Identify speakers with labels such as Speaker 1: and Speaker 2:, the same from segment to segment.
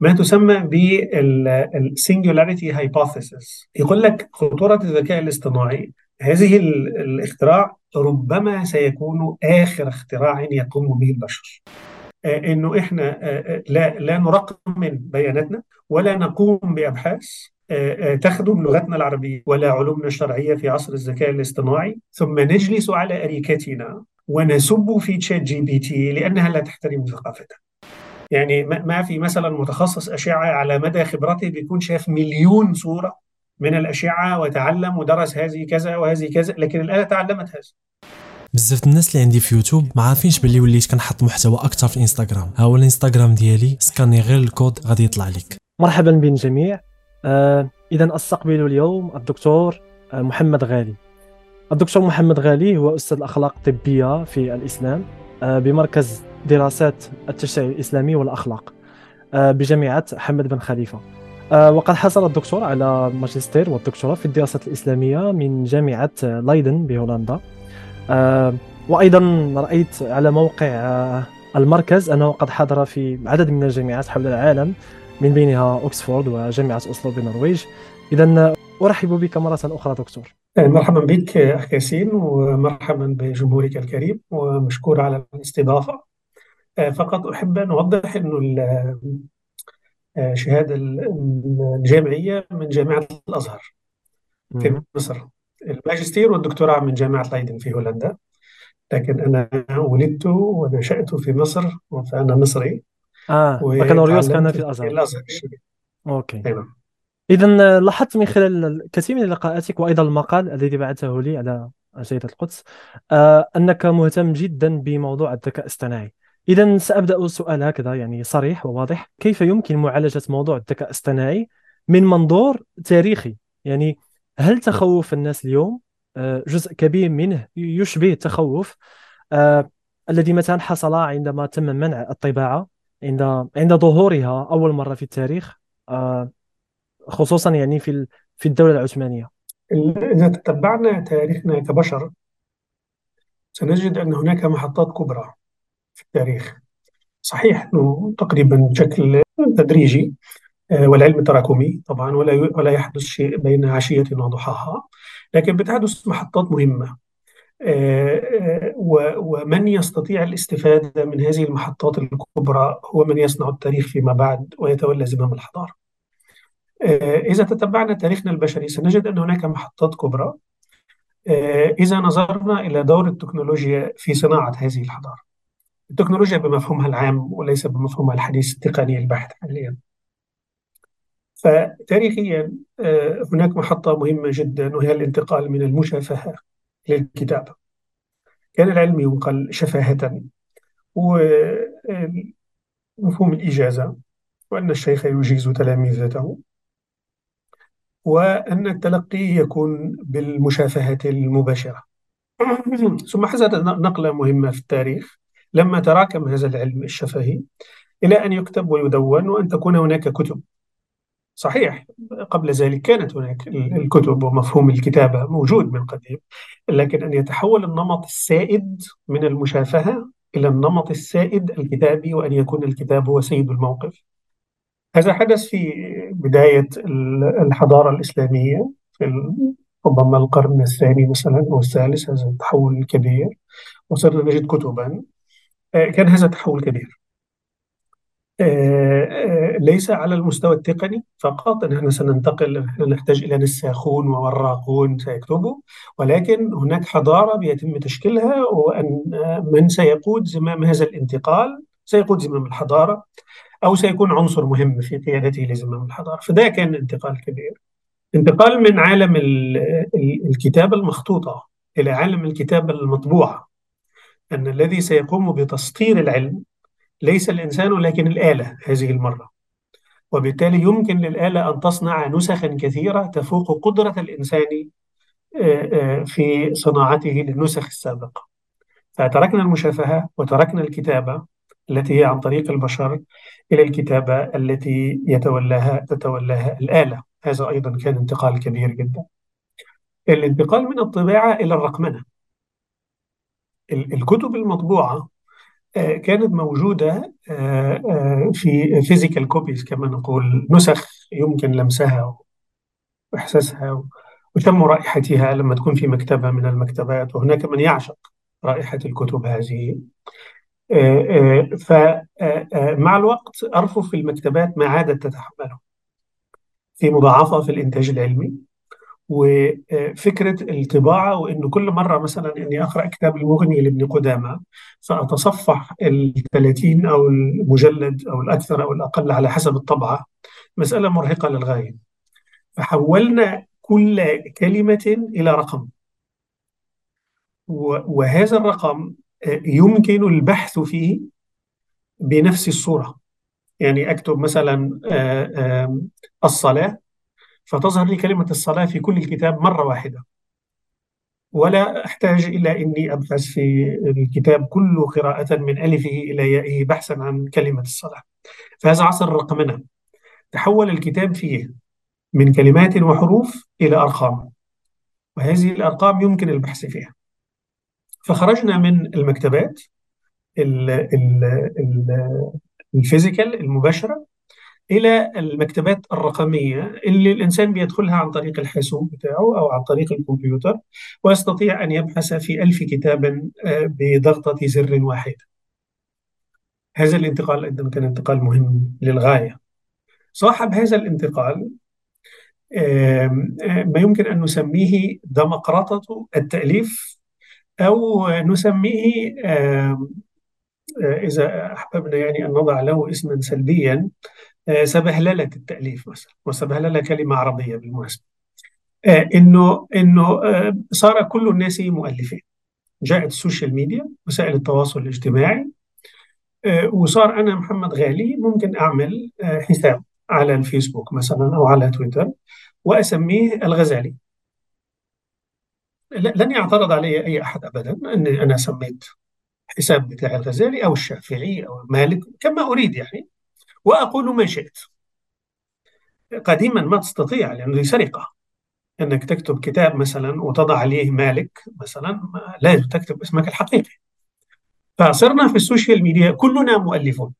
Speaker 1: ما تسمى بال singularity hypothesis يقول لك خطورة الذكاء الاصطناعي هذه الاختراع ربما سيكون آخر اختراع يقوم به البشر. آه، إنه إحنا آه، آه، لا لا نرقم بياناتنا ولا نقوم بأبحاث تخدم لغتنا العربية ولا علومنا الشرعية في عصر الذكاء الاصطناعي. ثم نجلس على أريكتنا ونسب في تشات جي بي تي لأنها لا تحترم ثقافتها. يعني ما في مثلا متخصص أشعة على مدى خبرته بيكون شاف مليون صورة من الأشعة وتعلم ودرس هذه كذا وهذه كذا لكن الآلة تعلمت هذا.
Speaker 2: بزاف الناس اللي عندي في يوتيوب ما عارفينش باللي وليت كنحط محتوى أكثر في إنستغرام. ها هو الإنستغرام ديالي سكاني غير الكود غادي يطلع لك.
Speaker 3: مرحبا بين الجميع. آه اذا أستقبل اليوم الدكتور آه محمد غالي. الدكتور محمد غالي هو أستاذ الأخلاق الطبية في الإسلام آه بمركز دراسات التشريع الإسلامي والأخلاق. آه بجامعة حمد بن خليفة. آه، وقد حصل الدكتور على ماجستير والدكتوراه في الدراسات الإسلامية من جامعة لايدن بهولندا. آه، وأيضا رأيت على موقع آه، المركز أنه قد حضر في عدد من الجامعات حول العالم من بينها اوكسفورد وجامعة أوسلو بالنرويج. اذا أرحب بك مرة أخرى دكتور.
Speaker 1: مرحبا بك أخ ياسين ومرحبا بجمهورك الكريم ومشكور على الاستضافة. آه، فقط أحب أن أوضح إنه الشهاده الجامعية من جامعة الأزهر في مصر. الماجستير والدكتوراه من جامعة لايدن في هولندا. لكن أنا ولدت ونشأت في مصر فأنا مصري.
Speaker 3: آه بكالوريوس كان في الأزهر. الأزهر أوكي. نعم. إذا لاحظت من خلال الكثير من لقاءاتك وأيضا المقال الذي بعثه لي على جريدة القدس آه أنك مهتم جدا بموضوع الذكاء الاصطناعي. إذا سأبدأ السؤال هكذا يعني صريح وواضح. كيف يمكن معالجة موضوع الذكاء الاصطناعي من منظور تاريخي؟ يعني هل تخوف الناس اليوم؟ آه، جزء كبير منه يشبه التخوف. آه، الذي مثلا حصل عندما تم منع الطباعة عند عند ظهورها أول مرة في التاريخ آه، خصوصا يعني في في الدولة العثمانية.
Speaker 1: إذا تتبعنا تاريخنا كبشر سنجد أن هناك محطات كبرى. في التاريخ. صحيح أنه تقريبا بشكل تدريجي آه، والعلم تراكمي طبعا ولا ولا يحدث شيء بين عشية وضحاها لكن بتحدث محطات مهمة. آه، آه، ومن يستطيع الاستفادة من هذه المحطات الكبرى هو من يصنع التاريخ فيما بعد ويتولى زمام الحضارة. إذا تتبعنا تاريخنا البشري سنجد أن هناك محطات كبرى. إذا نظرنا إلى دور التكنولوجيا في صناعة هذه الحضارة. التكنولوجيا بمفهومها العام وليس بمفهومها الحديث التقني البحت حاليا. فتاريخيا آه، هناك محطة مهمة جدا وهي الانتقال من المشافهة للكتابة كان العلم ينقل شفاهة ومفهوم الإجازة وأن الشيخ يجيز تلاميذته وأن التلقي يكون بالمشافهة المباشرة. ثم حدثت نقلة مهمة في التاريخ. لما تراكم هذا العلم الشفهي إلى أن يكتب ويدون وأن تكون هناك كتب. صحيح قبل ذلك كانت هناك الكتب ومفهوم الكتابة موجود من قديم لكن أن يتحول النمط السائد من المشافهة إلى النمط السائد الكتابي وأن يكون الكتاب هو سيد الموقف. هذا حدث في بداية الحضارة الإسلامية في ربما القرن الثاني مثلا أو الثالث هذا التحول الكبير وصرنا نجد كتبا. كان هذا تحول كبير. آه، آه، ليس على المستوى التقني فقط. نحن سننتقل نحتاج إلى نساخون ووراقون سيكتبوا ولكن هناك حضارة بيتم تشكيلها وأن من سيقود زمام هذا الانتقال سيقود زمام الحضارة أو سيكون عنصر مهم في قيادته لزمام الحضارة. فده كان انتقال كبير. انتقال من عالم الكتابة المخطوطة إلى عالم الكتابة المطبوعة. أن الذي سيقوم بتسطير العلم ليس الإنسان لكن الآلة هذه المرة. وبالتالي يمكن للآلة أن تصنع نسخا كثيرة تفوق قدرة الإنسان آه، آه، في صناعته للنسخ السابقة. فتركنا المشافهة وتركنا الكتابة التي هي عن طريق البشر إلى الكتابة التي يتولاها تتولاها الآلة. هذا أيضا كان انتقال كبير جدا. الانتقال من الطباعة إلى الرقمنة. الكتب المطبوعة كانت موجودة في physical copies كما نقول نسخ يمكن لمسها وإحساسها وشم رائحتها لما تكون في مكتبة من المكتبات وهناك من يعشق رائحة الكتب هذه. فمع الوقت أرفف المكتبات ما عادت تتحمله. في مضاعفة في الإنتاج العلمي. وفكرة الطباعة وإنه كل مرة مثلا إني أقرأ كتاب المغني لابن قدامة فأتصفح ال 30 أو المجلد أو الأكثر أو الأقل على حسب الطبعة مسألة مرهقة للغاية. فحولنا كل كلمة إلى رقم. وهذا الرقم يمكن البحث فيه بنفس الصورة. يعني أكتب مثلا الصلاة فتظهر لي كلمة الصلاة في كل الكتاب مرة واحدة. ولا أحتاج إلى أني أبحث في الكتاب كله قراءة من ألفه إلى يائه بحثا عن كلمة الصلاة. فهذا عصر الرقمنة تحول الكتاب فيه من كلمات وحروف إلى أرقام. وهذه الأرقام يمكن البحث فيها. فخرجنا من المكتبات الفيزيكال المباشرة إلى المكتبات الرقمية اللي الإنسان بيدخلها عن طريق الحاسوب بتاعه أو عن طريق الكمبيوتر ويستطيع أن يبحث في ألف كتاب آه، بضغطة زر واحد هذا الانتقال أيضا كان انتقال مهم للغاية. صاحب هذا الانتقال ما يمكن أن نسميه دمقراطة التأليف أو نسميه آه، إذا أحببنا يعني أن نضع له اسما سلبيا آه، سبهللة التأليف مثلا وسبهللة كلمة عربية بالمناسبة. آه، إنه إنه صار كل الناس مؤلفين. جاءت السوشيال ميديا وسائل التواصل الاجتماعي وصار أنا محمد غالي ممكن أعمل حساب على الفيسبوك مثلا أو على تويتر وأسميه الغزالي. لن يعترض علي أي أحد أبدا أني أنا سميت حساب بتاع الغزالي أو الشافعي أو مالك كما أريد يعني. وأقول ما شئت. قديما ما تستطيع لأنه سرقة. أنك تكتب كتاب مثلا وتضع عليه مالك مثلا لازم تكتب اسمك الحقيقي. فصرنا في ال social media كلنا مؤلفون.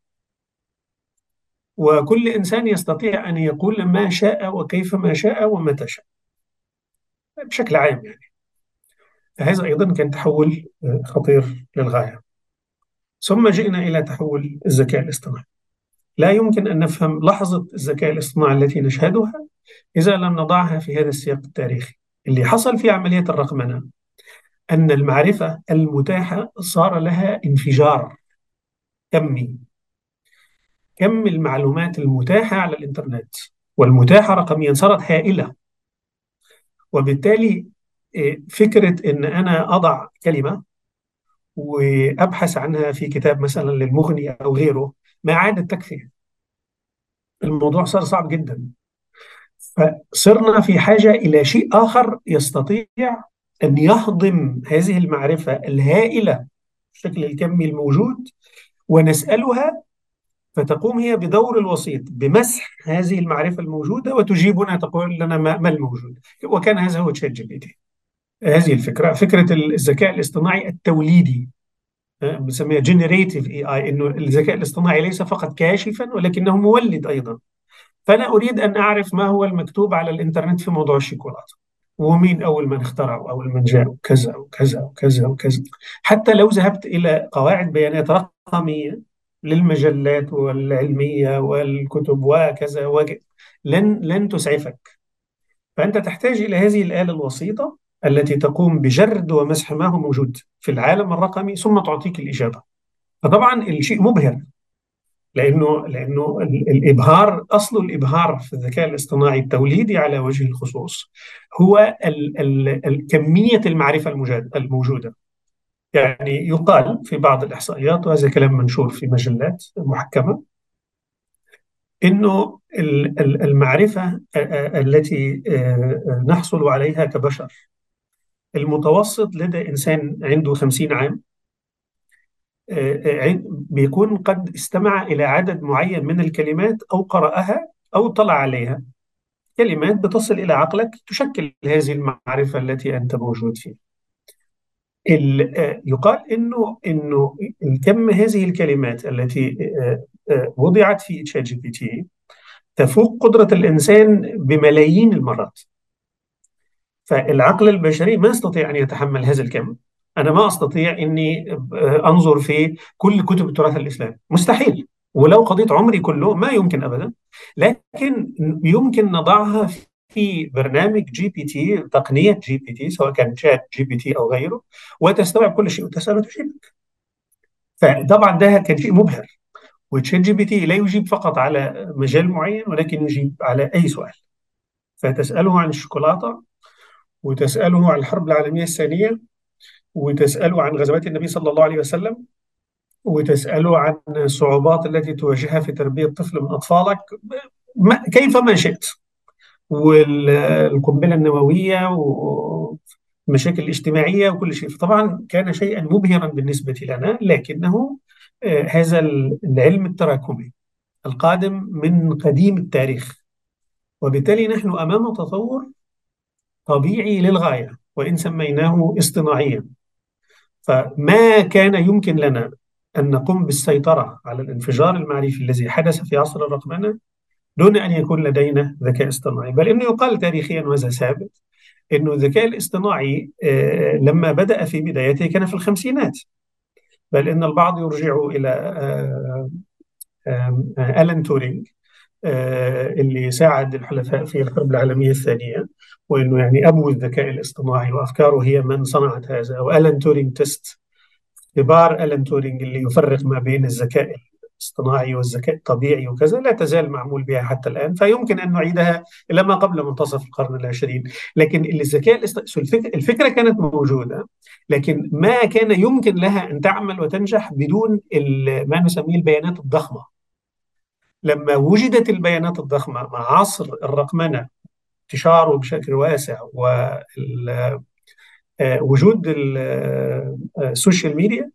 Speaker 1: وكل إنسان يستطيع أن يقول ما شاء وكيف ما شاء ومتى شاء. بشكل عام يعني. فهذا أيضا كان تحول خطير للغاية. ثم جئنا إلى تحول الذكاء الاصطناعي. لا يمكن أن نفهم لحظة الذكاء الاصطناعي التي نشهدها إذا لم نضعها في هذا السياق التاريخي. اللي حصل في عملية الرقمنة أن المعرفة المتاحة صار لها انفجار كمي. كم المعلومات المتاحة على الإنترنت والمتاحة رقميا صارت هائلة وبالتالي آه، فكرة أن أنا أضع كلمة وأبحث عنها في كتاب مثلا للمغني أو غيره ما عادت تكفي الموضوع صار صعب جدا. فصرنا في حاجة إلى شيء آخر يستطيع أن يهضم هذه المعرفة الهائلة الشكل الكمي الموجود ونسألها فتقوم هي بدور الوسيط بمسح هذه المعرفة الموجودة وتجيبنا تقول لنا ما الموجود. وكان هذا هو تشات جي بي تي. هذه الفكرة فكرة الذكاء الاصطناعي التوليدي. بنسميها generative AI إنه الذكاء الاصطناعي ليس فقط كاشفا ولكنه مولد أيضا. فأنا أريد أن أعرف ما هو المكتوب على الإنترنت في موضوع الشوكولاتة. ومين أول من اخترعه أول من جاء وكذا وكذا وكذا وكذا. حتى لو ذهبت إلى قواعد بيانات رقمية للمجلات والعلمية والكتب وكذا وج... لن لن تسعفك. فأنت تحتاج إلى هذه الآلة الوسيطة التي تقوم بجرد ومسح ما هو موجود في العالم الرقمي ثم تعطيك الإجابة. فطبعا الشيء مبهر لأنه لأنه الإبهار أصل الإبهار في الذكاء الاصطناعي التوليدي على وجه الخصوص هو ال ال كمية المعرفة الموجودة. يعني يقال في بعض الإحصائيات وهذا كلام منشور في مجلات محكمة إنه المعرفة التي نحصل عليها كبشر المتوسط لدى إنسان عنده خمسين عام بيكون قد استمع إلى عدد معين من الكلمات أو قرأها أو طلع عليها. كلمات بتصل إلى عقلك تشكل هذه المعرفة التي أنت موجود فيها. يقال انه إنه كم هذه الكلمات التي وضعت في تشات جي بي تي تفوق قدرة الإنسان بملايين المرات. فالعقل البشري ما يستطيع أن يتحمل هذا الكم. أنا ما أستطيع أني أنظر في كل كتب التراث الإسلامي. مستحيل. ولو قضيت عمري كله ما يمكن أبدا. لكن يمكن نضعها في برنامج جي بي تي تقنية جي بي تي سواء كان شات جي بي تي أو غيره وتستوعب كل شيء وتسأله تجيبك فطبعا ده كان شيء مبهر. وتشات جي بي تي لا يجيب فقط على مجال معين ولكن يجيب على أي سؤال. فتسأله عن الشوكولاتة وتسأله عن الحرب العالمية الثانية وتسأله عن غزوات النبي صلى الله عليه وسلم وتسأله عن الصعوبات التي تواجهها في تربية طفل من أطفالك. كيفما شئت. والقنبلة النووية والمشاكل الاجتماعية وكل شيء. فطبعا كان شيئا مبهرا بالنسبة لنا لكنه آه، هذا العلم التراكمي القادم من قديم التاريخ. وبالتالي نحن أمام تطور طبيعي للغاية وإن سميناه اصطناعيا. فما كان يمكن لنا أن نقوم بالسيطرة على الانفجار المعرفي الذي حدث في عصر الرقمنة دون أن يكون لدينا ذكاء اصطناعي. بل أنه يقال تاريخيا وهذا ثابت أنه الذكاء الاصطناعي آه، لما بدأ في بدايته كان في الخمسينات. بل أن البعض يرجع إلى آه، آه، ألان تورينج اللي ساعد الحلفاء في الحرب العالمية الثانية وأنه يعني أبو الذكاء الاصطناعي وأفكاره هي من صنعت هذا وألان تورينج test اختبار ألان تورينج اللي يفرق ما بين الذكاء الاصطناعي والذكاء الطبيعي وكذا لا تزال معمول بها حتى الآن فيمكن أن نعيدها إلى ما قبل منتصف القرن العشرين. لكن الذكاء الفكرة كانت موجودة لكن ما كان يمكن لها أن تعمل وتنجح بدون ما نسميه البيانات الضخمة. لما وجدت البيانات الضخمة مع عصر الرقمنة انتشاره بشكل واسع ووجود السوشيال ميديا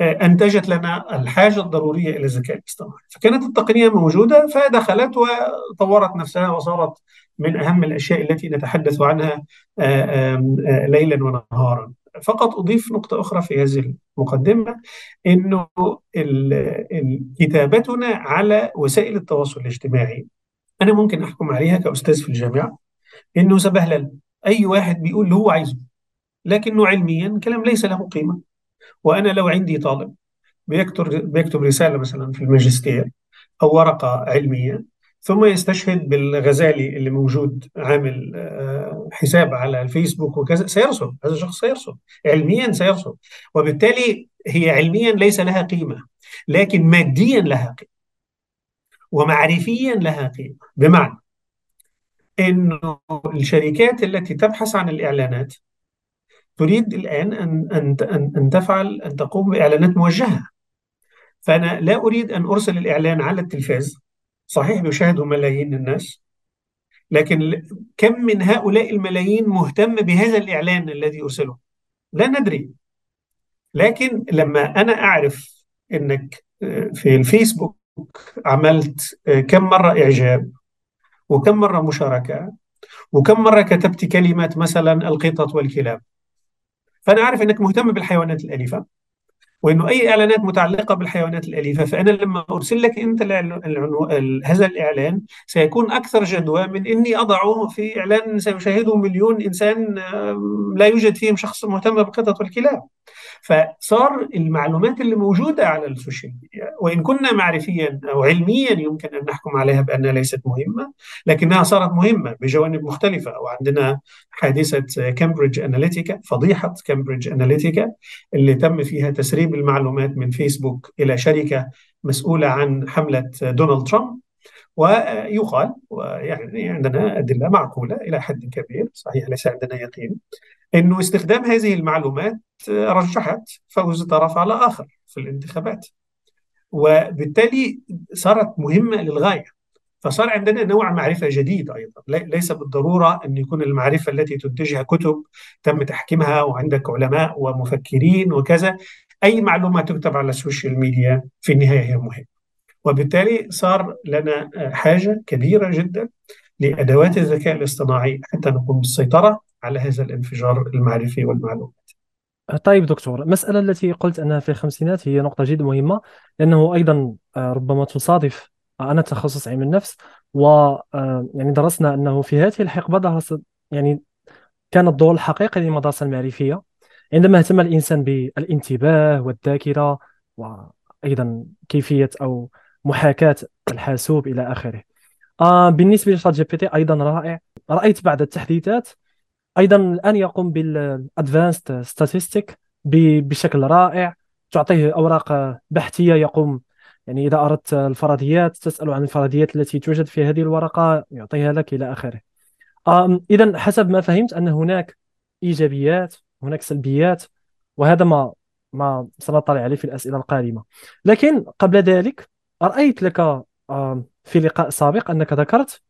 Speaker 1: أنتجت لنا الحاجة الضرورية إلى الذكاء الاصطناعي، فكانت التقنية موجودة فدخلت وطورت نفسها وصارت من أهم الأشياء التي نتحدث عنها آه، آه، ليلا ونهارا. فقط أضيف نقطة أخرى في هذه المقدمة إنه كتابتنا على وسائل التواصل الاجتماعي أنا ممكن أحكم عليها كأستاذ في الجامعة إنه سبهلل أي واحد بيقول اللي هو عايزه لكنه علميا كلام ليس له قيمة وأنا لو عندي طالب بيكتب بيكتب رسالة مثلا في الماجستير أو ورقة علمية ثم يستشهد بالغزالي اللي موجود عامل آه، حساب على الفيسبوك وكذا سيرسل هذا الشخص سيرسل علميا سيرسل وبالتالي هي علميا ليس لها قيمة لكن ماديا لها قيمة ومعرفيا لها قيمة. بمعنى إنه الشركات التي تبحث عن الإعلانات تريد الآن أن أن أن أن تفعل أن تقوم بإعلانات موجهة. فأنا لا أريد أن أرسل الإعلان على التلفاز. صحيح يشاهده ملايين الناس لكن كم من هؤلاء الملايين مهتم بهذا الإعلان الذي أرسله؟ لا ندري. لكن لما أنا أعرف أنك آه، في الفيسبوك عملت آه، كم مرة إعجاب وكم مرة مشاركة وكم مرة كتبت كلمات مثلا القطط والكلاب فأنا عارف إنك مهتم بالحيوانات الأليفة. وإنه أي إعلانات متعلقة بالحيوانات الأليفة فأنا لما أرسل لك أنت هذا الإعلان سيكون أكثر جدوى من إني اضعه في إعلان سيشاهده مليون إنسان لا يوجد فيهم شخص مهتم بالقطط والكلاب. فصار المعلومات اللي موجودة على ال social media وإن كنا معرفيا أو علميا يمكن أن نحكم عليها بأنها ليست مهمة لكنها صارت مهمة بجوانب مختلفة. وعندنا حادثة كامبريدج أناليتيكا فضيحة كامبريدج أناليتيكا اللي تم فيها تسريب المعلومات من فيسبوك إلى شركة مسؤولة عن حملة دونالد ترامب ويقال ويعني عندنا أدلة معقولة إلى حد كبير صحيح ليس عندنا يقين انه استخدام هذه المعلومات رجحت فوز طرف على آخر في الانتخابات. وبالتالي صارت مهمة للغاية. فصار عندنا نوع معرفة جديد أيضا. ليس بالضرورة أن يكون المعرفة التي تنتجها كتب تم تحكيمها وعندك علماء ومفكرين وكذا. أي معلومة تكتب على السوشيال ميديا في النهاية هي مهمة. وبالتالي صار لنا حاجة كبيرة جدا لأدوات الذكاء الاصطناعي حتى نقوم بالسيطرة على هذا الانفجار المعرفي والمعلومات.
Speaker 3: طيب دكتور المسألة التي قلت أنها في الخمسينات هي نقطة جدا مهمة لأنه أيضا آه، ربما تصادف أنا تخصص علم النفس و آه، يعني درسنا أنه في هذه الحقبة درس يعني كان الدور الحقيقي للمدرسة المعرفية عندما اهتم الإنسان بالانتباه والذاكرة وأيضا كيفية أو محاكاة الحاسوب إلى آخره. آه بالنسبة لشات جي بي تي أيضا رائع. رأيت بعض التحديثات. أيضا الآن يقوم بال advanced statistic بشكل رائع. تعطيه أوراق بحثية يقوم. يعني إذا أردت الفرضيات تسأل عن الفرضيات التي توجد في هذه الورقة يعطيها لك إلى آخره. اذا حسب ما فهمت أن هناك إيجابيات هناك سلبيات وهذا ما ما سنطلع عليه في الأسئلة القادمة. لكن قبل ذلك رايت لك في لقاء سابق أنك ذكرت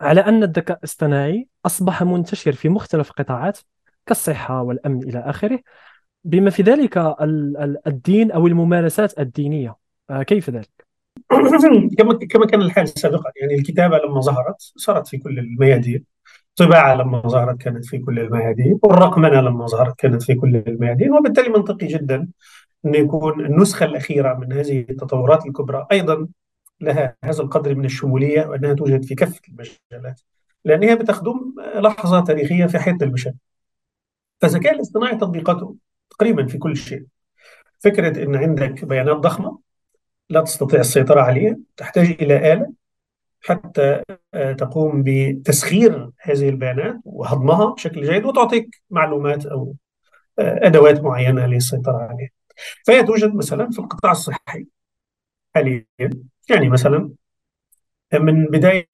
Speaker 3: على أن الذكاء الاصطناعي أصبح منتشر في مختلف القطاعات كالصحة والأمن إلى آخره بما في ذلك الدين أو الممارسات الدينية آه، كيف ذلك؟
Speaker 1: كما كما كان الحال سابقا يعني الكتابة لما ظهرت صارت في كل الميادين الطباعة لما ظهرت كانت في كل الميادين والرقمنة لما ظهرت كانت في كل الميادين وبالتالي منطقي جدا أن يكون النسخة الأخيرة من هذه التطورات الكبرى أيضا لها هذا القدر من الشمولية وأنها توجد في كافة المجالات لأنها بتخدم لحظة تاريخية في حياة البشر فالذكاء الاصطناعي تطبيقاته تقريبا في كل شيء. فكرة أن عندك بيانات ضخمة لا تستطيع السيطرة عليها تحتاج إلى آلة حتى آه، تقوم بتسخير هذه البيانات وهضمها بشكل جيد وتعطيك معلومات أو آه، أدوات معينة للسيطرة عليها. فهي توجد مثلا في القطاع الصحي حاليا. يعني مثلا من بداية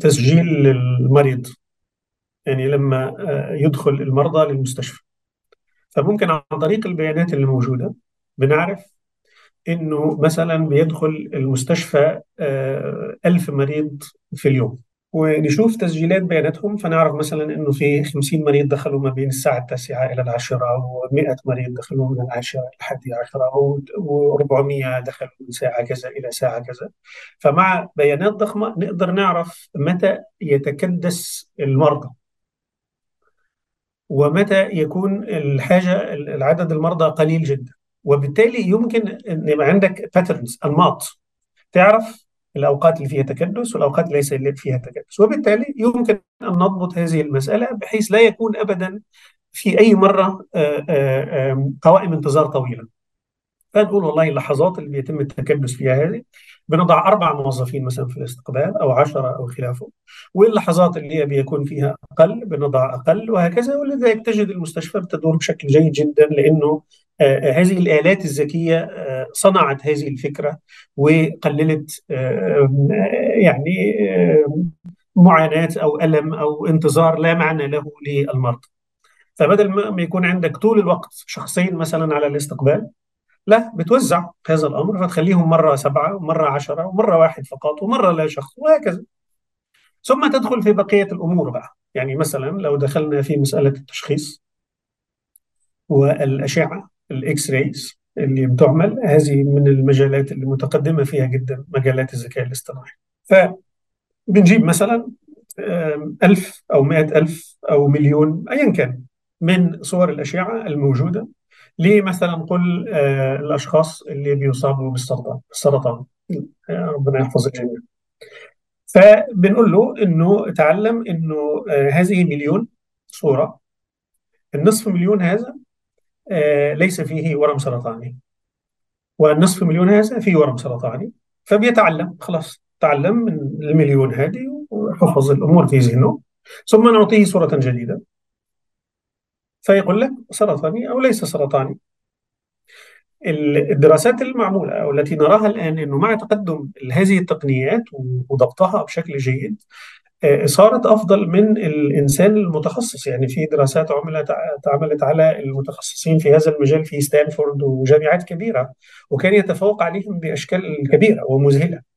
Speaker 1: تسجيل المريض يعني لما آه، يدخل المرضى للمستشفى. فممكن عن طريق البيانات اللي موجودة بنعرف إنه مثلا بيدخل المستشفى آه، ألف مريض في اليوم. ونشوف تسجيلات بياناتهم. فنعرف مثلا إنه في 50 مريض دخلوا ما بين الساعة التاسعة إلى العاشرة و100 مريض دخلوا من العاشرة إلى الحادية عشره و400 دخلوا من ساعة كذا إلى ساعة كذا. فمع بيانات ضخمة نقدر نعرف متى يتكدس المرضى. ومتى يكون الحاجة العدد المرضى قليل جدا. وبالتالي يمكن إن يبقى عندك باترنز أنماط. تعرف الأوقات اللي فيها تكدس والأوقات اللي ليس فيها تكدس. وبالتالي يمكن أن نضبط هذه المسألة بحيث لا يكون أبدا في أي مرة آه، آه، قوائم انتظار طويلة. فنقول والله اللحظات اللي بيتم التكدس فيها هذه. بنضع أربع موظفين مثلا في الاستقبال أو عشرة أو خلافه. واللحظات اللي بيكون فيها أقل بنضع أقل وهكذا. ولذلك تجد المستشفى بتدور بشكل جيد جدا لأنه آه، هذه الآلات الذكية آه، صنعت هذه الفكرة وقللت آه، يعني معاناة أو ألم أو انتظار لا معنى له للمرضى فبدل ما يكون عندك طول الوقت شخصين مثلا على الاستقبال لا بتوزع هذا الأمر فتخليهم مرة سبعة ومرة عشرة ومرة واحد فقط ومرة لا شخص وهكذا. ثم تدخل في بقية الأمور بقى. يعني مثلا لو دخلنا في مسألة التشخيص والأشعة الإكس رايز اللي بتعمل هذه من المجالات اللي متقدمة فيها جدا مجالات الذكاء الاصطناعي. فبنجيب مثلا ألف أو مئة ألف أو مليون أيا كان من صور الأشعة الموجودة لمثلا قل آه، الأشخاص اللي بيصابوا بالسرطان السرطان آه، ربنا يحفظ الجميع فبنقول له إنه تعلم إنه آه، هذه مليون صورة. النصف مليون هذا ليس فيه ورم سرطاني. والنصف مليون هذا فيه ورم سرطاني. فبيتعلم خلاص تعلم من المليون هذه وحفظ الأمور في ذهنه. ثم نعطيه صورة جديدة. فيقول لك سرطاني أو ليس سرطاني. الدراسات المعمولة أو التي نراها الآن أنه مع تقدم هذه التقنيات وضبطها بشكل جيد آه، صارت أفضل من الإنسان المتخصص. يعني في دراسات عملت اتعملت على المتخصصين في هذا المجال في ستانفورد وجامعات كبيرة وكان يتفوق عليهم بأشكال كبيرة ومذهلة.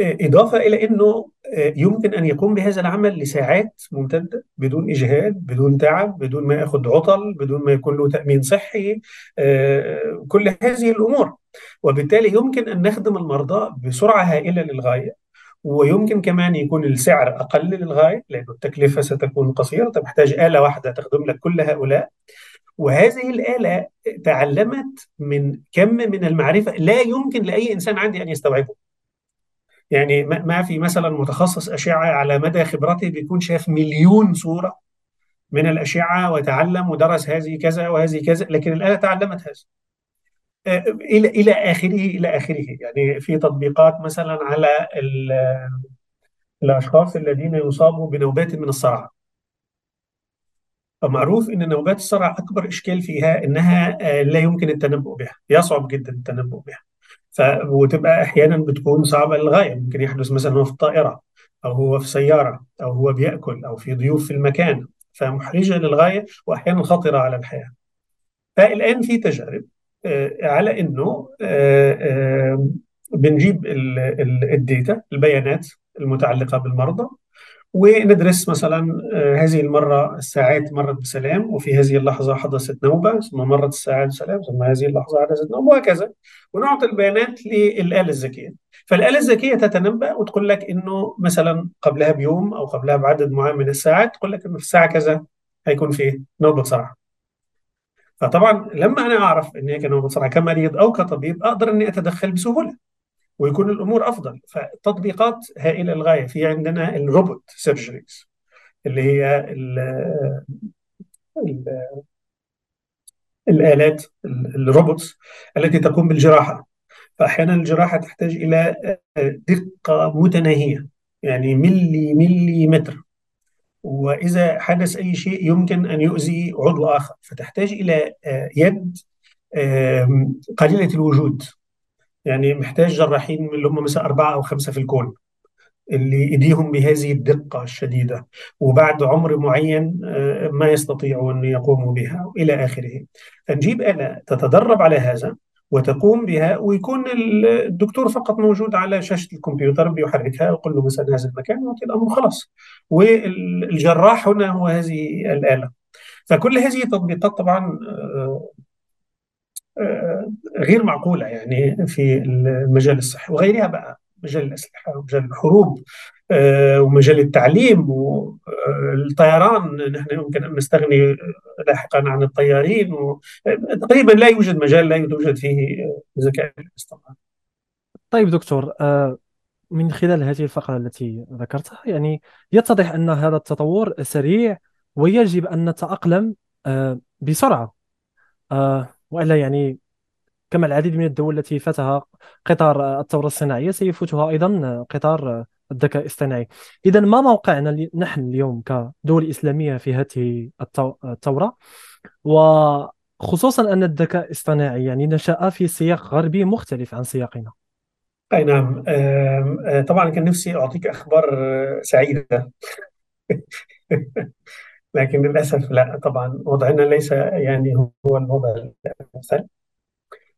Speaker 1: إضافة إلى أنه آه، يمكن أن يقوم بهذا العمل لساعات ممتدة بدون إجهاد بدون تعب بدون ما يأخذ عطل بدون ما يكون له تأمين صحي آه، كل هذه الأمور. وبالتالي يمكن أن نخدم المرضى بسرعة هائلة للغاية ويمكن كمان يكون السعر أقل للغاية لأنه التكلفة ستكون قصيرة تحتاج آلة واحدة تخدم لك كل هؤلاء. وهذه الآلة تعلمت من كم من المعرفة لا يمكن لأي إنسان عندي أن يستوعبه. يعني ما في مثلا متخصص أشعة على مدى خبرته بيكون شاف مليون صورة من الأشعة وتعلم ودرس هذه كذا وهذه كذا لكن الآلة تعلمت هذا. آه، إلى إلى آخره إلى آخره. يعني في تطبيقات مثلا على الأشخاص الذين يصابوا بنوبات من الصرع. فمعروف إن نوبات الصرع أكبر إشكال فيها إنها آه، لا يمكن التنبؤ بها يصعب جدا التنبؤ بها. ف... وتبقى أحيانا بتكون صعبة للغاية. ممكن يحدث مثلا هو في الطائرة أو هو في سيارة أو هو بيأكل أو في ضيوف في المكان. فمحرجة للغاية واحيانا خطرة على الحياة. فالآن في تجارب آه، على إنه آه، بنجيب الديتا البيانات المتعلقة بالمرضى وندرس مثلا آه، هذه المرة الساعات مرت بسلام وفي هذه اللحظة حدثت نوبة ثم مرت الساعات بسلام ثم هذه اللحظة حدثت نوبة وهكذا. ونعطي البيانات للآلة الذكية. فالآلة الذكية تتنبأ وتقول لك إنه مثلا قبلها بيوم أو قبلها بعدد معين من الساعات تقول لك إنه في الساعة كذا هيكون في نوبة صرع فطبعا لما أنا أعرف إن هي نوبة صرع كمريض أو كطبيب أقدر إني أتدخل بسهولة. ويكون الأمور أفضل. فتطبيقات هائلة للغاية. في عندنا ال robot surgeries اللي هي ال ال الآلات ال robots التي تقوم بالجراحة. فأحيانا الجراحة تحتاج إلى دقة متناهية يعني ملي ملي متر وإذا حدث أي شيء يمكن أن يؤذي عضو آخر. فتحتاج إلى يد قليلة الوجود. يعني محتاج جراحين اللي هم مثلا أربعة أو خمسة في الكون اللي إيديهم بهذه الدقة الشديدة وبعد عمر معين آه، ما يستطيعوا أن يقوموا بها إلى آخره. فنجيب آلة تتدرب على هذا وتقوم بها ويكون الدكتور فقط موجود على شاشة الكمبيوتر بيحركها ويقول له مثلا هذا المكان ويعطي الأمر خلاص. والجراح هنا هو هذه الآلة. فكل هذه التطبيقات طبعا آه، غير معقولة يعني في المجال الصحي وغيرها بقى مجال الأسلحة ومجال الحروب آه، ومجال التعليم والطيران نحن يمكن أن نستغني لاحقا عن الطيارين تقريبا لا يوجد مجال لا يوجد فيه ذكاء الاصطناعي.
Speaker 3: طيب دكتور آه، من خلال هذه الفقرة التي ذكرتها يعني يتضح أن هذا التطور سريع ويجب أن نتأقلم آه، بسرعة. وإلا يعني كما العديد من الدول التي فاتها قطار الثورة الصناعية سيفوتها أيضا قطار الذكاء الاصطناعي. اذا ما موقعنا نحن اليوم كدول إسلامية في هذه الثورة؟ وخصوصا أن الذكاء الاصطناعي يعني نشأ في سياق غربي مختلف عن سياقنا.
Speaker 1: أي نعم. طبعا كان نفسي أعطيك أخبار سعيدة. لكن للأسف لا طبعا وضعنا ليس يعني هو الوضع الامثل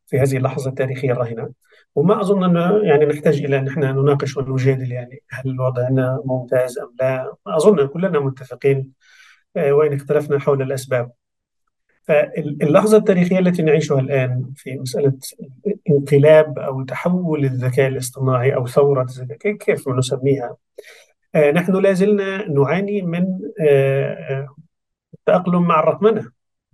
Speaker 1: في هذه اللحظة التاريخية الراهنة. وما أظن أنه يعني نحتاج إلى أن إحنا نناقش ونجادل يعني هل وضعنا ممتاز أم لا. أظن كلنا متفقين آه، وإن اختلفنا حول الأسباب. فاللحظة التاريخية التي نعيشها الآن في مسألة انقلاب أو تحول الذكاء الاصطناعي ثورة الذكاء كيف نسميها؟ نحن لا زلنا نعاني من آه، التأقلم مع الرقمنة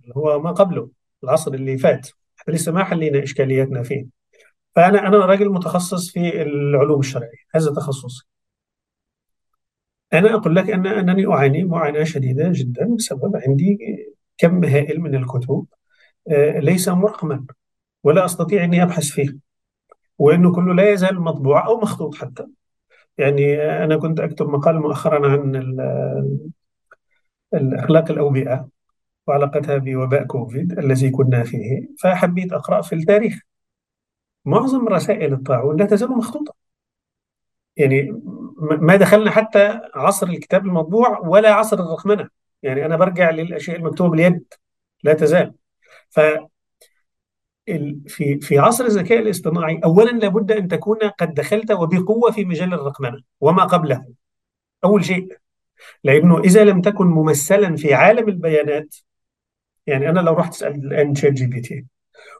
Speaker 1: اللي هو ما قبله العصر اللي فات. لسه ما حلينا إشكالياتنا فيه. فأنا أنا راجل متخصص في العلوم الشرعية هذا تخصصي. أنا أقول لك أن أنني أعاني معاناة شديدة جدا بسبب عندي كم هائل من الكتب آه، ليس مرقما ولا أستطيع أني أبحث فيه وأنه كله لا يزال مطبوع أو مخطوط حتى. يعني أنا كنت أكتب مقال مؤخرا عن الأخلاق الأوبئة وعلاقتها بوباء كوفيد الذي كنا فيه فحبيت أقرأ في التاريخ. معظم رسائل الطاعون لا تزال مخطوطة. يعني ما دخلنا حتى عصر الكتاب المطبوع ولا عصر الرقمنة. يعني أنا برجع للأشياء المكتوبة باليد. لا تزال. في في عصر الذكاء الاصطناعي اولا لابد أن تكون قد دخلت وبقوة في مجال الرقمنة وما قبله أول شيء لأنه إذا لم تكن ممثلا في عالم البيانات يعني أنا لو رحت اسال الآن شات جي بي تي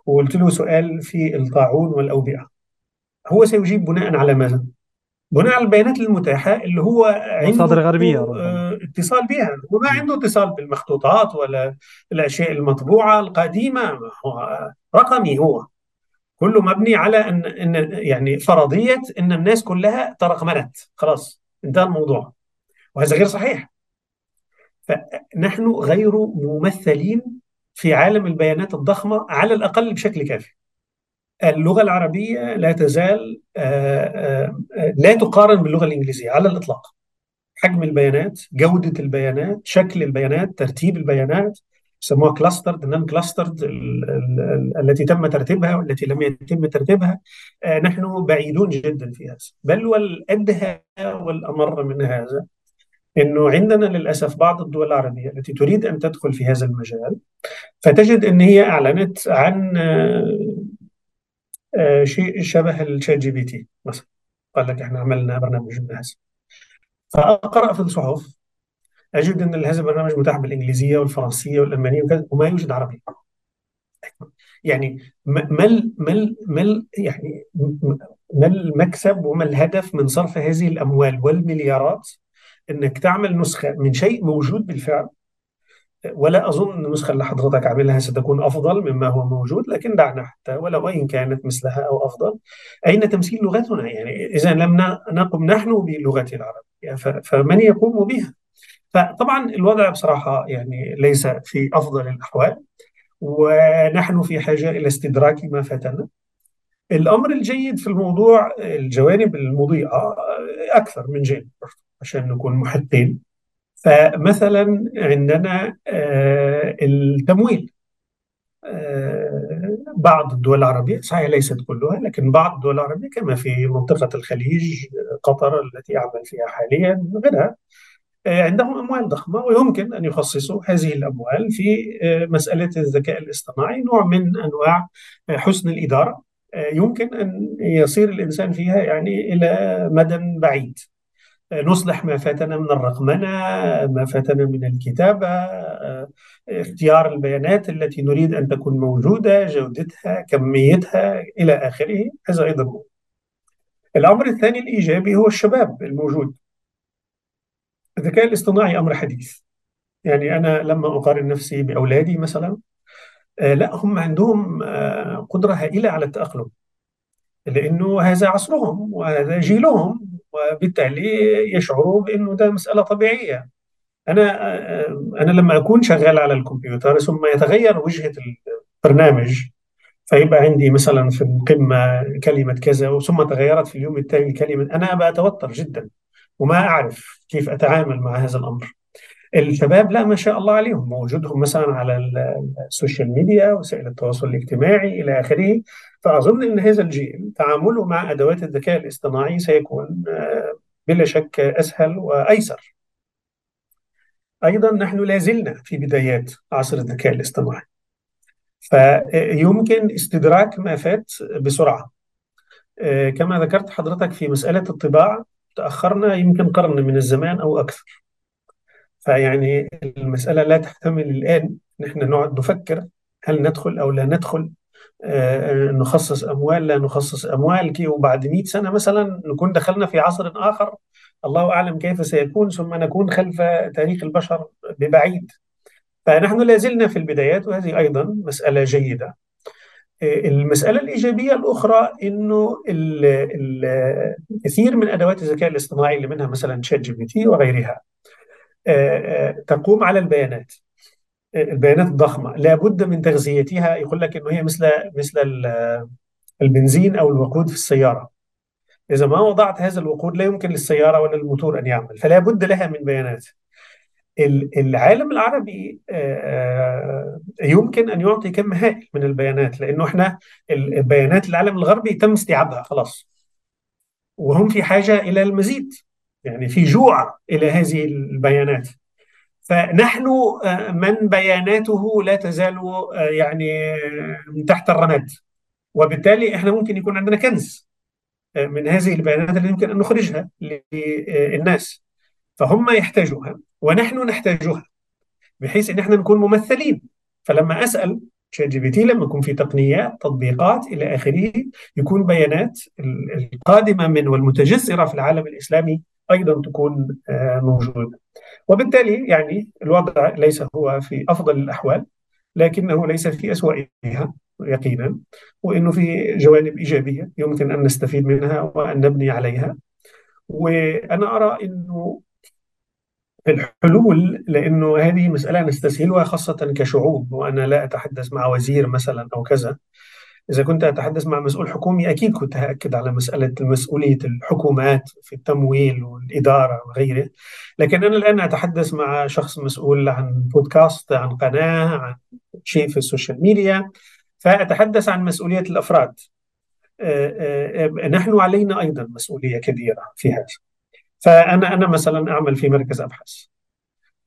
Speaker 1: وقلت له سؤال في الطاعون والأوبئة هو سيجيب بناء على ماذا؟ بناء على البيانات المتاحة اللي هو عنده
Speaker 3: مصادر غربية
Speaker 1: ربما. اتصال بها وما عنده اتصال بالمخطوطات ولا الأشياء المطبوعة القديمة هو رقمي هو. كله مبني على إن إن يعني فرضية إن الناس كلها ترقمنت خلاص انتهى الموضوع. وهذا غير صحيح. فنحن غير ممثلين في عالم البيانات الضخمة على الأقل بشكل كافي. اللغة العربية لا تزال لا تقارن باللغة الإنجليزية على الإطلاق. حجم البيانات جودة البيانات شكل البيانات ترتيب البيانات يسموها كلاسترد نان كلاسترد التي تم ترتيبها والتي لم يتم ترتيبها. نحن بعيدون جدا في هذا. بل والأدهى والأمر من هذا إنه عندنا للأسف بعض الدول العربية التي تريد أن تدخل في هذا المجال فتجد إن هي أعلنت عن شيء شبه الشات جي بي تي مثلا. قال لك إحنا عملنا برنامج هذا فأقرأ في الصحف. أجد إن هذا البرنامج متاح بالإنجليزية والفرنسية والألمانية وما يوجد عربي. يعني ما ما ما يعني ما المكسب وما الهدف من صرف هذه الأموال والمليارات إنك تعمل نسخة من شيء موجود بالفعل ولا أظن أن النسخه اللي حضرتك عاملها ستكون أفضل مما هو موجود لكن دعنا حتى ولو وان كانت مثلها أو أفضل. أين تمثيل لغتنا؟ يعني إذا لم نقم نحن بلغة العربيه فمن يقوم بها؟ فطبعا الوضع بصراحة يعني ليس في أفضل الأحوال ونحن في حاجة إلى استدراك ما فاتنا. الأمر الجيد في الموضوع الجوانب المضيئة أكثر من جانب عشان نكون محقين. فمثلا عندنا التمويل. بعض الدول العربية صحيح ليست كلها لكن بعض الدول العربية كما في منطقة الخليج قطر التي أعمل فيها حاليا غيرها عندهم أموال ضخمة ويمكن أن يخصصوا هذه الأموال في مسألة الذكاء الاصطناعي نوع من أنواع حسن الإدارة. يمكن أن يصير الإنسان فيها يعني إلى مدى بعيد. نصلح ما فاتنا من الرقمنة ما فاتنا من الكتابة اختيار البيانات التي نريد أن تكون موجودة جودتها كميتها إلى آخره هذا أيضا الأمر الثاني الإيجابي هو الشباب الموجود. الذكاء الاصطناعي أمر حديث. يعني أنا لما أقارن نفسي بأولادي مثلا. لا هم عندهم قدرة هائلة على التأقلم. لأنه هذا عصرهم وهذا جيلهم وبالتالي يشعروا بأنه ده مسألة طبيعية. أنا أنا لما أكون شغال على الكمبيوتر ثم يتغير وجهة البرنامج فيبقى عندي مثلا في القمة كلمة كذا ثم تغيرت في اليوم التالي الكلمة أنا بتوتر جدا وما أعرف كيف أتعامل مع هذا الأمر. الشباب لا ما شاء الله عليهم موجودهم مثلا على ال social media وسائل التواصل الاجتماعي إلى آخره فأظن إن هذا الجيل تعامله مع أدوات الذكاء الاصطناعي سيكون بلا شك أسهل وأيسر. أيضا نحن لا زلنا في بدايات عصر الذكاء الاصطناعي. فيمكن استدراك ما فات بسرعة. كما ذكرت حضرتك في مسألة الطباعة تأخرنا يمكن قرن من الزمان أو أكثر. فيعني المسألة لا تحتمل الآن. نحن نقعد نفكر هل ندخل أو لا ندخل آه نخصص أموال لا نخصص أموال. كي وبعد 100 سنة مثلا نكون دخلنا في عصر آخر الله أعلم كيف سيكون ثم نكون خلف تاريخ البشر ببعيد. فنحن لا زلنا في البدايات وهذه أيضا مسألة جيدة. المسألة الإيجابية الأخرى أنه الكثير من أدوات الذكاء الاصطناعي اللي منها مثلا شات جي بي تي وغيرها. تقوم على البيانات. البيانات الضخمه لابد من تغذيتها. يقول لك إنه هي مثل مثل البنزين أو الوقود في السيارة. إذا ما وضعت هذا الوقود لا يمكن للسيارة ولا الموتور أن يعمل فلا بد لها من بيانات. العالم العربي يمكن أن يعطي كم هائل من البيانات لأنه إحنا البيانات العالم الغربي تم استيعابها خلاص. وهم في حاجة إلى المزيد. يعني في جوع إلى هذه البيانات. فنحن من بياناته لا تزال يعني تحت الرماد. وبالتالي إحنا ممكن يكون عندنا كنز من هذه البيانات اللي يمكن أن نخرجها للناس. فهم يحتاجوها ونحن نحتاجها بحيث إن إحنا نكون ممثلين. فلما أسأل ChatGPT لما يكون في تقنيات تطبيقات إلى آخره يكون بيانات القادمة من والمتجذرة في العالم الإسلامي أيضا تكون آه، موجودة. وبالتالي يعني الوضع ليس هو في أفضل الأحوال لكنه ليس في أسوأها يقينا وانه في جوانب إيجابية يمكن أن نستفيد منها وأن نبني عليها. وأنا أرى إنه الحلول لأنه هذه مسألة نستسهلها خاصة كشعوب وأنا لا أتحدث مع وزير مثلا أو كذا. إذا كنت أتحدث مع مسؤول حكومي أكيد كنت هأكد على مسألة مسؤولية الحكومات في التمويل والإدارة وغيره. لكن أنا الآن أتحدث مع شخص مسؤول عن بودكاست عن قناة عن شيء في السوشيال ميديا. فأتحدث عن مسؤولية الأفراد. آه، آه، نحن علينا أيضا مسؤولية كبيرة في هذا. فأنا أنا مثلا أعمل في مركز أبحاث.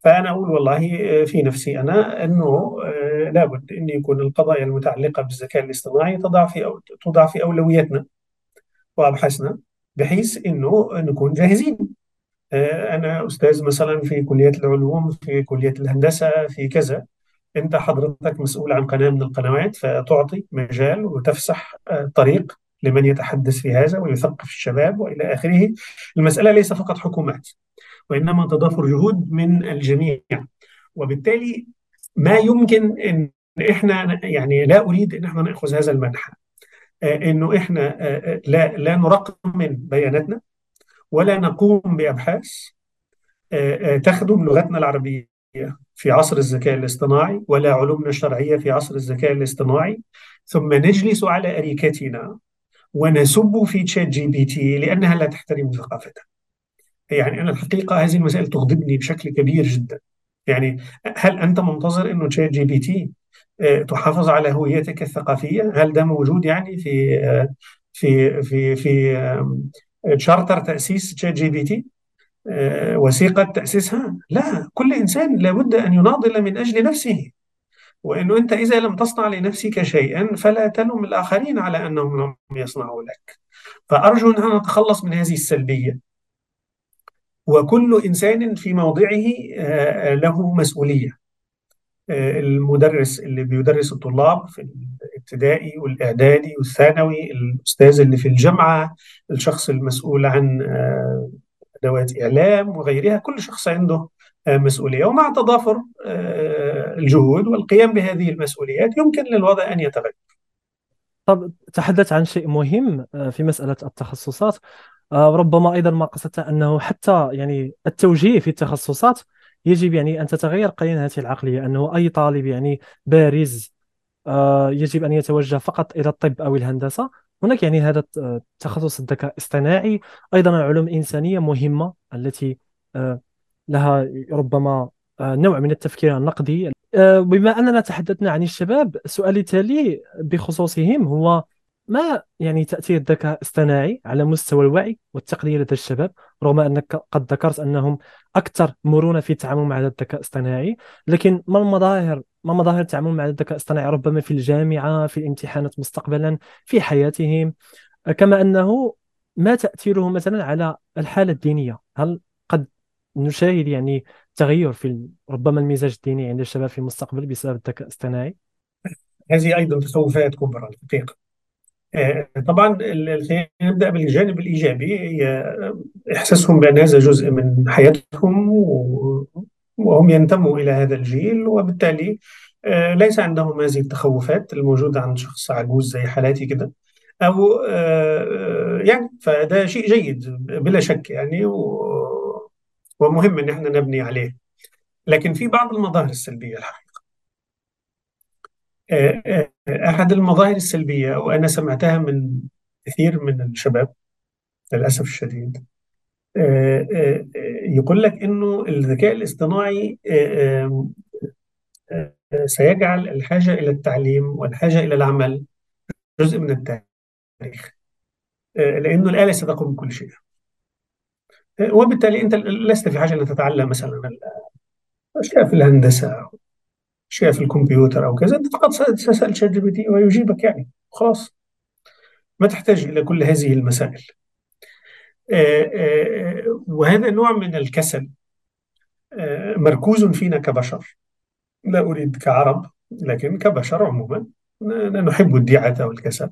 Speaker 1: فأنا أقول والله آه، في نفسي أنا أنه آه، لابد أن يكون القضايا المتعلقة بالذكاء الاصطناعي تضع في أو توضع في أولوياتنا وأبحاثنا بحيث أنه نكون جاهزين. آه، أنا أستاذ مثلا في كلية العلوم في كلية الهندسة في كذا. أنت حضرتك مسؤول عن قناة من القنوات فتعطي مجال وتفسح طريق لمن يتحدث في هذا ويثقف الشباب وإلى آخره. المسألة ليس فقط حكومات. وإنما تضافر جهود من الجميع. وبالتالي ما يمكن أن إحنا يعني لا أريد أن إحنا نأخذ هذا المنحى آه، أنه إحنا آه، آه، لا, لا نرقم بياناتنا ولا نقوم بأبحاث تخدم لغتنا العربية في عصر الذكاء الاصطناعي ولا علومنا الشرعية في عصر الذكاء الاصطناعي. ثم نجلس على أريكتنا ونسب في ChatGPT لأنها لا تحترم ثقافتنا. يعني أنا الحقيقة هذه المسائل تغضبني بشكل كبير جدا يعني هل أنت منتظر إنه ChatGPT تحافظ على هويتك الثقافية؟ هل ده موجود يعني في آه، في في في تشارتر تأسيس ChatGPT؟ وثيقة تأسيسها؟ لا، كل إنسان لابد أن يناضل من أجل نفسه. وإنه أنت إذا لم تصنع لنفسك شيئا فلا تلوم الآخرين على أنهم لم يصنعوا لك. فأرجو أن نتخلص من هذه السلبية. وكل إنسان في موضعه آه، له مسؤولية. آه، المدرس اللي بيدرس الطلاب في الابتدائي والإعدادي والثانوي الأستاذ اللي في الجامعة الشخص المسؤول عن آه، أدوات إعلام وغيرها كل شخص عنده مسؤولية. ومع تضافر الجهود والقيام بهذه المسؤوليات يمكن للوضع أن يتغير.
Speaker 3: طب تحدث عن شيء مهم في مسألة التخصصات. ربما أيضا ما قصدت أنه حتى يعني التوجيه في التخصصات يجب يعني أن تتغير قليلا هذه العقلية أنه أي طالب يعني بارز آه، يجب أن يتوجه فقط إلى الطب أو الهندسة. هناك يعني هذا تخصص الذكاء الاصطناعي. أيضا العلوم الإنسانية مهمة التي آه، لها ربما نوع من التفكير النقدي. بما أننا تحدثنا عن الشباب سؤالي التالي بخصوصهم هو ما يعني تأثير الذكاء الاصطناعي على مستوى الوعي والتقنية لدى الشباب رغم أنك قد ذكرت أنهم أكثر مرونة في التعامل مع الذكاء الاصطناعي. لكن ما المظاهر ما مظاهر التعامل مع الذكاء الاصطناعي؟ ربما في الجامعة في الامتحانات مستقبلا في حياتهم. كما أنه ما تأثيره مثلا على الحالة الدينية؟ هل قد نشاهد يعني تغير في ربما المزاج الديني عند الشباب في المستقبل بسبب الذكاء الاصطناعي؟
Speaker 1: هذه أيضا تخوفات كبرى الحقيقة. آه، طبعا خلينا نبدا بالجانب الإيجابي. إحساسهم بان هذا جزء من حياتهم وهم ينتموا إلى هذا الجيل وبالتالي آه، ليس عندهم هذه التخوفات الموجودة عند شخص عجوز زي حالاتي كده أو آه، يعني فده شيء جيد بلا شك يعني ومهم إن إحنا نبني عليه. لكن في بعض المظاهر السلبية الحقيقة. أحد المظاهر السلبية وأنا سمعتها من كثير من الشباب للأسف الشديد يقول لك إنه الذكاء الاصطناعي سيجعل الحاجة إلى التعليم والحاجة إلى العمل جزء من التاريخ لأنه الآلة ستقوم بكل شيء. وبالتالي أنت لست في حاجة أن تتعلم مثلا أشياء في الهندسة. شيء في الكمبيوتر أو كذا أنت فقط تسال ChatGPT ويجيبك يعني. خلاص. ما تحتاج إلى كل هذه المسائل. آه، آه، وهذا نوع من الكسل آه، مركوز فينا كبشر. لا أريد كعرب لكن كبشر عموما. نحب الدعة والكسل.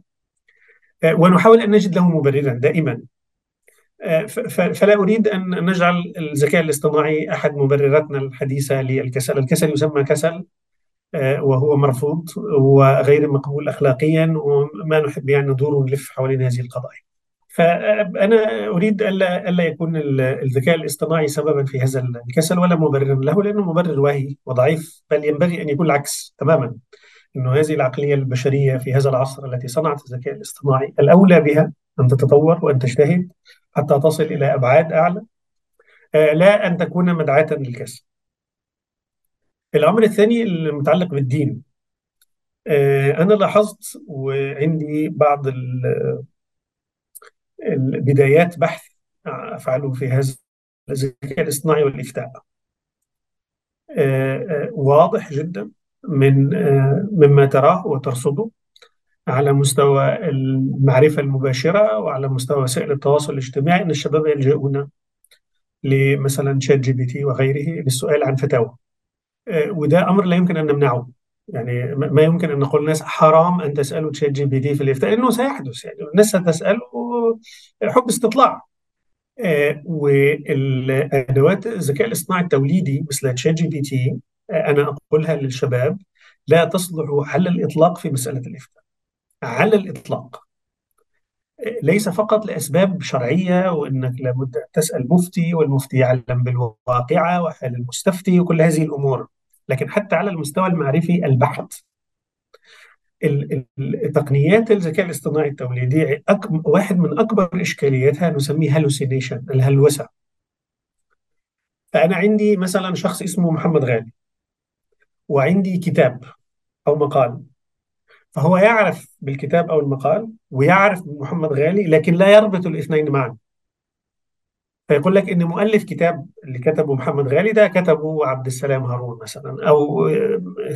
Speaker 1: ونحاول أن نجد له مبررا دائما. فلا أريد أن نجعل الذكاء الاصطناعي أحد مبرراتنا الحديثة للكسل. الكسل يسمى كسل وهو مرفوض وغير مقبول أخلاقيا وما نحب يعني ندور ونلف حوالين هذه القضايا. فأنا أريد ألا, ألا يكون الذكاء الاصطناعي سببا في هذا الكسل ولا مبررا له لأنه مبرر واهي وضعيف بل ينبغي أن يكون العكس تماما. أنه هذه العقلية البشرية في هذا العصر التي صنعت الذكاء الاصطناعي الأولى بها أن تتطور وأن تجتهد حتى تصل إلى أبعاد أعلى. آه، لا أن تكون مدعاة للكسل. الأمر الثاني المتعلق بالدين. آه، أنا لاحظت وعندي بعض البدايات بحث أفعله في هذا الذكاء الاصطناعي والإفتاء. آه، واضح جدا من مما تراه وترصده على مستوى المعرفة المباشرة وعلى مستوى وسائل التواصل الاجتماعي أن الشباب يلجؤون لمثلا ChatGPT وغيره للسؤال عن فتاوى. آه، وده أمر لا يمكن أن نمنعه. يعني ما يمكن أن نقول الناس حرام أن تسألوا ChatGPT في الإفتاء إنه سيحدث. يعني الناس ستسأل حب استطلاع. آه، والأدوات الذكاء الاصطناعي التوليدي مثل ChatGPT آه، أنا أقولها للشباب لا تصلح على الإطلاق في مسألة الإفتاء. على الإطلاق. ليس فقط لأسباب شرعية وأنك لابد أن تسأل مفتي والمفتي يعلم بالواقعة وحال المستفتي وكل هذه الأمور. لكن حتى على المستوى المعرفي البحت التقنيات الذكاء الاصطناعي التوليدي واحد من أكبر إشكالياتها نسميه هالوسينيشن الهلوسة. فأنا عندي مثلا شخص اسمه محمد غالي وعندي كتاب أو مقال. فهو يعرف بالكتاب أو المقال ويعرف محمد غالي لكن لا يربط الاثنين معا. فيقول لك إن مؤلف كتاب اللي كتبه محمد غالي ده كتبه عبد السلام هارون مثلا أو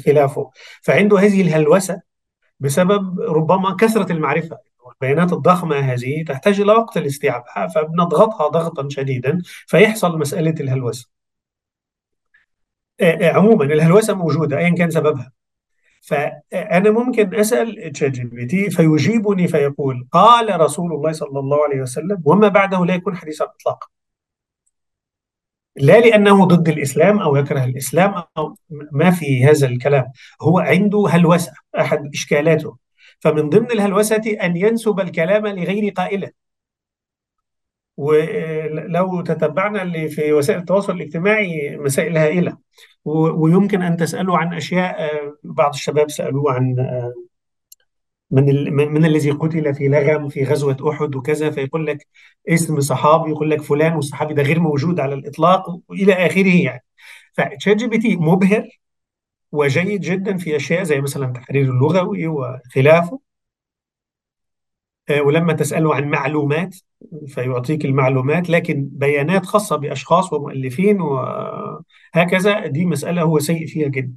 Speaker 1: خلافه. فعنده هذه الهلوسة بسبب ربما كثرة المعرفة البيانات الضخمة هذه تحتاج إلى وقت لاستيعابها فبنضغطها ضغطا شديدا فيحصل مسألة الهلوسة. عموما الهلوسة موجودة ايا كان سببها. فأنا ممكن أسأل ChatGPT فيجيبني فيقول قال رسول الله صلى الله عليه وسلم وما بعده لا يكون حديثا إطلاقا. لا لأنه ضد الإسلام أو يكره الإسلام أو ما في هذا الكلام. هو عنده هلوسة أحد إشكالاته. فمن ضمن الهلوسة أن ينسب الكلام لغير قائلة. ولو تتبعنا اللي في وسائل التواصل الاجتماعي مسائل هائلة. ويمكن أن تسألوا عن أشياء آه، بعض الشباب سألوه عن من من الذي قتل في لغم في غزوة أحد وكذا فيقول لك اسم صحابي يقول لك فلان والصحابي ده غير موجود على الإطلاق وإلى آخره يعني. ف ChatGPT مبهر وجيد جدا في أشياء زي مثلا التحرير اللغوي وخلافه. آه، ولما تسأله عن معلومات فيعطيك المعلومات لكن بيانات خاصة بأشخاص ومؤلفين وهكذا دي مسألة هو سيء فيها جدا.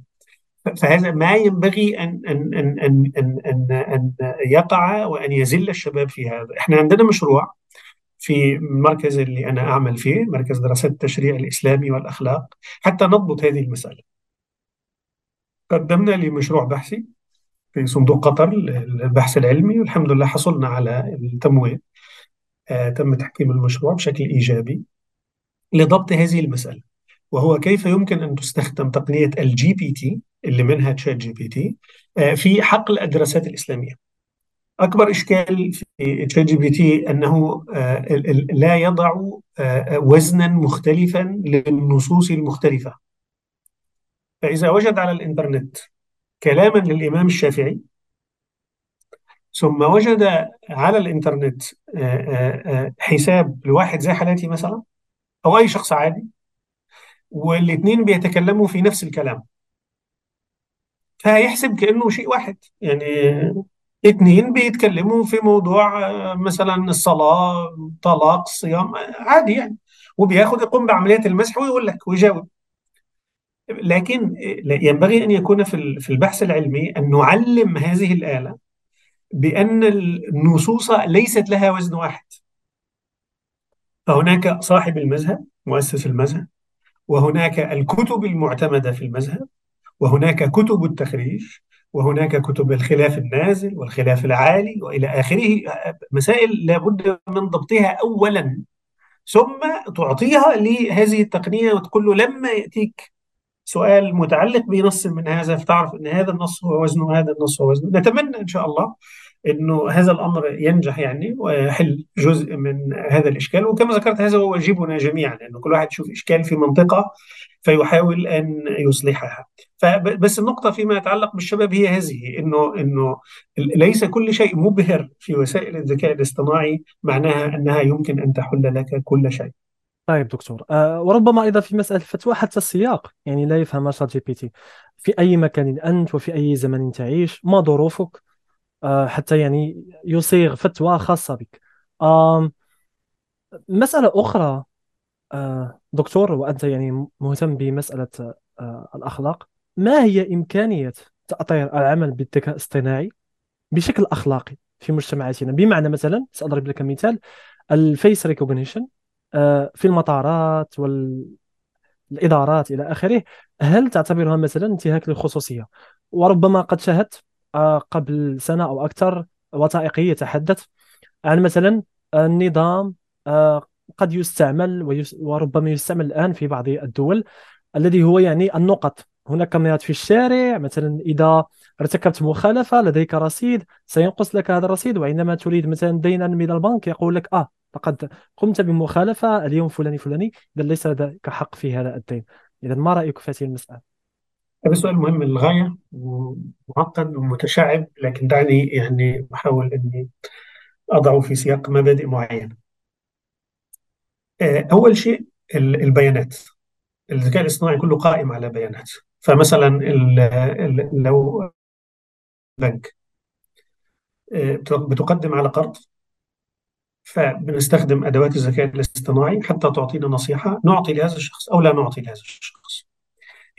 Speaker 1: فهذا ما ينبغي أن أن أن أن أن, أن, أن يقع وأن يزل الشباب في هذا. إحنا عندنا مشروع في المركز اللي أنا أعمل فيه مركز دراسات التشريع الإسلامي والأخلاق حتى نضبط هذه المسألة. قدمنا لمشروع بحثي في صندوق قطر للبحث العلمي والحمد لله حصلنا على التمويل. آه تم تحكيم المشروع بشكل إيجابي لضبط هذه المسألة. وهو كيف يمكن أن تستخدم تقنية ال GPT اللي منها ChatGPT آه في حقل الدراسات الإسلامية. أكبر إشكال في ChatGPT أنه آه لا يضع آه وزنا مختلفا للنصوص المختلفة. فإذا وجد على الإنترنت كلاما للإمام الشافعي ثم وجد على الإنترنت آه، حساب لواحد زي حالاتي مثلا أو أي شخص عادي والاثنين بيتكلموا في نفس الكلام. فهيحسب كأنه شيء واحد. يعني اثنين بيتكلموا في موضوع مثلا الصلاة طلاق صيام عادي يعني. وبياخد يقوم بعملية المسح ويقول لك ويجاوب. لكن ينبغي أن يكون في البحث العلمي أن نعلم هذه الآلة بأن النصوص ليست لها وزن واحد. فهناك صاحب المذهب مؤسس المذهب وهناك الكتب المعتمدة في المذهب وهناك كتب التخريج وهناك كتب الخلاف النازل والخلاف العالي وإلى آخره مسائل لابد من ضبطها اولا ثم تعطيها لهذه التقنية وتقول له لما يأتيك سؤال متعلق بنص من هذا فتعرف إن هذا النص هو وزنه هذا النص هو وزنه. نتمنى إن شاء الله إنه هذا الأمر ينجح يعني ويحل جزء من هذا الإشكال. وكما ذكرت هذا هو واجبنا جميعا إنه كل واحد يشوف إشكال في منطقة فيحاول أن يصلحها. فبس النقطة فيما يتعلق بالشباب هي هذه إنه إنه ليس كل شيء مبهر في وسائل الذكاء الاصطناعي معناها أنها يمكن أن تحل لك كل شيء.
Speaker 3: طيب دكتور أه وربما أيضا في مسألة الفتوى حتى السياق يعني لا يفهم ChatGPT. في أي مكان أنت وفي أي زمن تعيش ما ظروفك؟ حتى يعني يصيغ فتوى خاصة بك. مسألة أخرى أه دكتور وأنت يعني مهتم بمسألة أه الأخلاق ما هي إمكانية تأطير العمل بالذكاء الاصطناعي بشكل أخلاقي في مجتمعاتنا؟ بمعنى مثلا سأضرب لك مثال ال face recognition آه، في المطارات والإدارات إلى آخره هل تعتبرها مثلا انتهاك للخصوصية وربما قد شاهدت آه، قبل سنة أو أكثر وثائقي يتحدث عن مثلا النظام آه، قد يستعمل وربما يستعمل الآن في بعض الدول الذي هو يعني النقط هناك كاميرات في الشارع مثلا إذا ارتكبت مخالفة لديك رصيد سينقص لك هذا الرصيد وعندما تريد مثلا دينا من البنك يقول لك آه فقد قمت بمخالفة اليوم فلاني فلاني إذا ليس لديك حق في هذا الدين إذا ما رأيك في هذه المسألة؟
Speaker 1: هذا سؤال مهم للغاية ومعقد ومتشعب لكن دعني يعني أحاول أني أضعه في سياق مبادئ معينة. آه، أول شيء البيانات. الذكاء الاصطناعي كله قائم على بيانات. فمثلا لو بنك آه، بتقدم على قرض فبنستخدم أدوات الذكاء الاصطناعي حتى تعطينا نصيحة نعطي لهذا الشخص أو لا نعطي لهذا الشخص.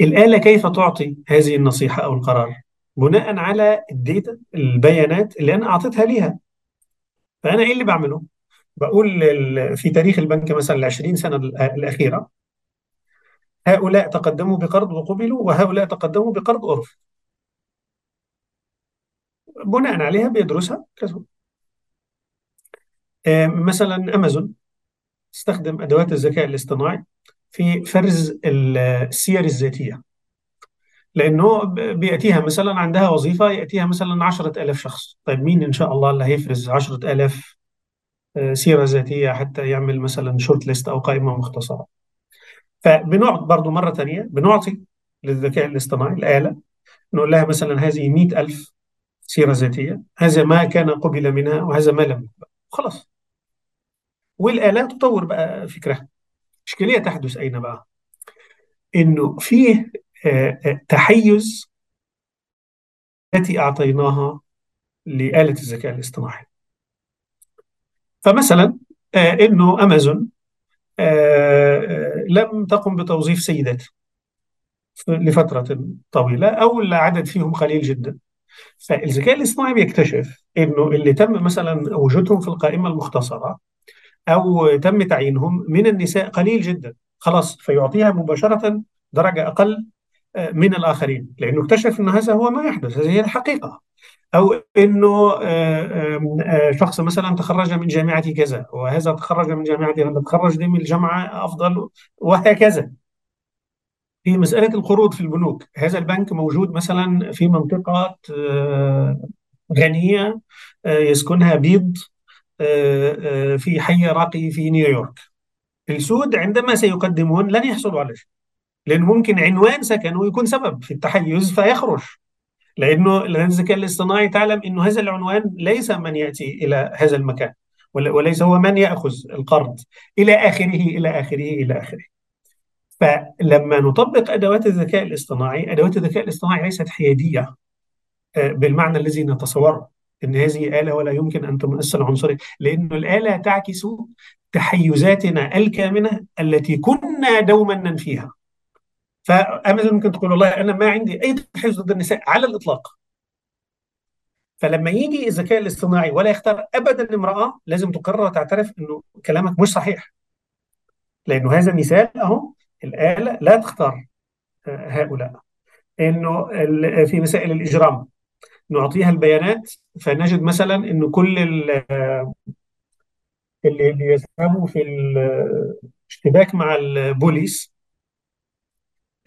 Speaker 1: الآلة كيف تعطي هذه النصيحة أو القرار؟ بناء على الديتا البيانات اللي أنا أعطيتها ليها. فأنا إيه اللي بعمله؟ بقول في تاريخ البنك مثلا ال 20 سنه الأخيرة هؤلاء تقدموا بقرض وقبلوا وهؤلاء تقدموا بقرض ورفض. بناء عليها بيدرسها كذا آه، مثلا أمازون تستخدم أدوات الذكاء الاصطناعي في فرز السير الذاتية. لأنه بيأتيها مثلا عندها وظيفة يأتيها مثلا 10000 شخص. طيب مين إن شاء الله اللي هيفرز 10000 آه، سيرة ذاتية حتى يعمل مثلا شورت ليست أو قائمة مختصرة؟ فبنقعد برضه مرة ثانية بنعطي للذكاء الاصطناعي الآلة نقول لها مثلا هذه 100000 سيرة ذاتية هذا ما كان قبل منها وهذا ما لم يقبل. خلاص. والآلة تطور بقى فكرها. إشكالية تحدث أين بقى؟ إنه فيه آه، آه، تحيز التي أعطيناها لآلة الذكاء الاصطناعي فمثلا آه، إنه أمازون لم تقم بتوظيف سيدات لفترة طويلة أو العدد فيهم قليل جدا فالذكاء الاصطناعي بيكتشف إنه اللي تم مثلا وجودهم في القائمة المختصرة أو تم تعيينهم من النساء قليل جدا. خلاص فيعطيها مباشرة درجة أقل آه، من الآخرين. لأنه اكتشف انه هذا هو ما يحدث هذه هي الحقيقة. أو إنه آه، آه، شخص مثلا تخرج من جامعة كذا وهذا تخرج من جامعة كذا تخرج من الجامعة أفضل وهكذا. في مسألة القروض في البنوك هذا البنك موجود مثلا في منطقة غنية يسكنها بيض. في حي راقي في نيويورك. السود عندما سيقدمون لن يحصلوا على شيء لأنه ممكن عنوان سكنه يكون سبب في التحيز فيخرج. لأنه الذكاء الاصطناعي تعلم أنه هذا العنوان ليس من يأتي إلى هذا المكان وليس هو من يأخذ القرض إلى آخره إلى آخره إلى آخره. فلما نطبق أدوات الذكاء الاصطناعي أدوات الذكاء الاصطناعي ليست حيادية آه، بالمعنى الذي نتصوره. إن هذه آلة ولا يمكن أن تمثل عنصرية لأن الآلة تعكس تحيزاتنا الكامنة التي كنا دوما ننفيها. فأمازون ممكن تقول والله أنا ما عندي أي تحيز ضد النساء على الإطلاق. فلما يجي الذكاء الاصطناعي ولا يختار ابدا امرأة لازم تقرر وتعترف إنه كلامك مش صحيح. لأنه هذا مثال أهو الآلة لا تختار هؤلاء. إنه في مسائل الإجرام. نعطيها البيانات فنجد مثلا انه كل اللي اللي يذهبوا في الاشتباك مع البوليس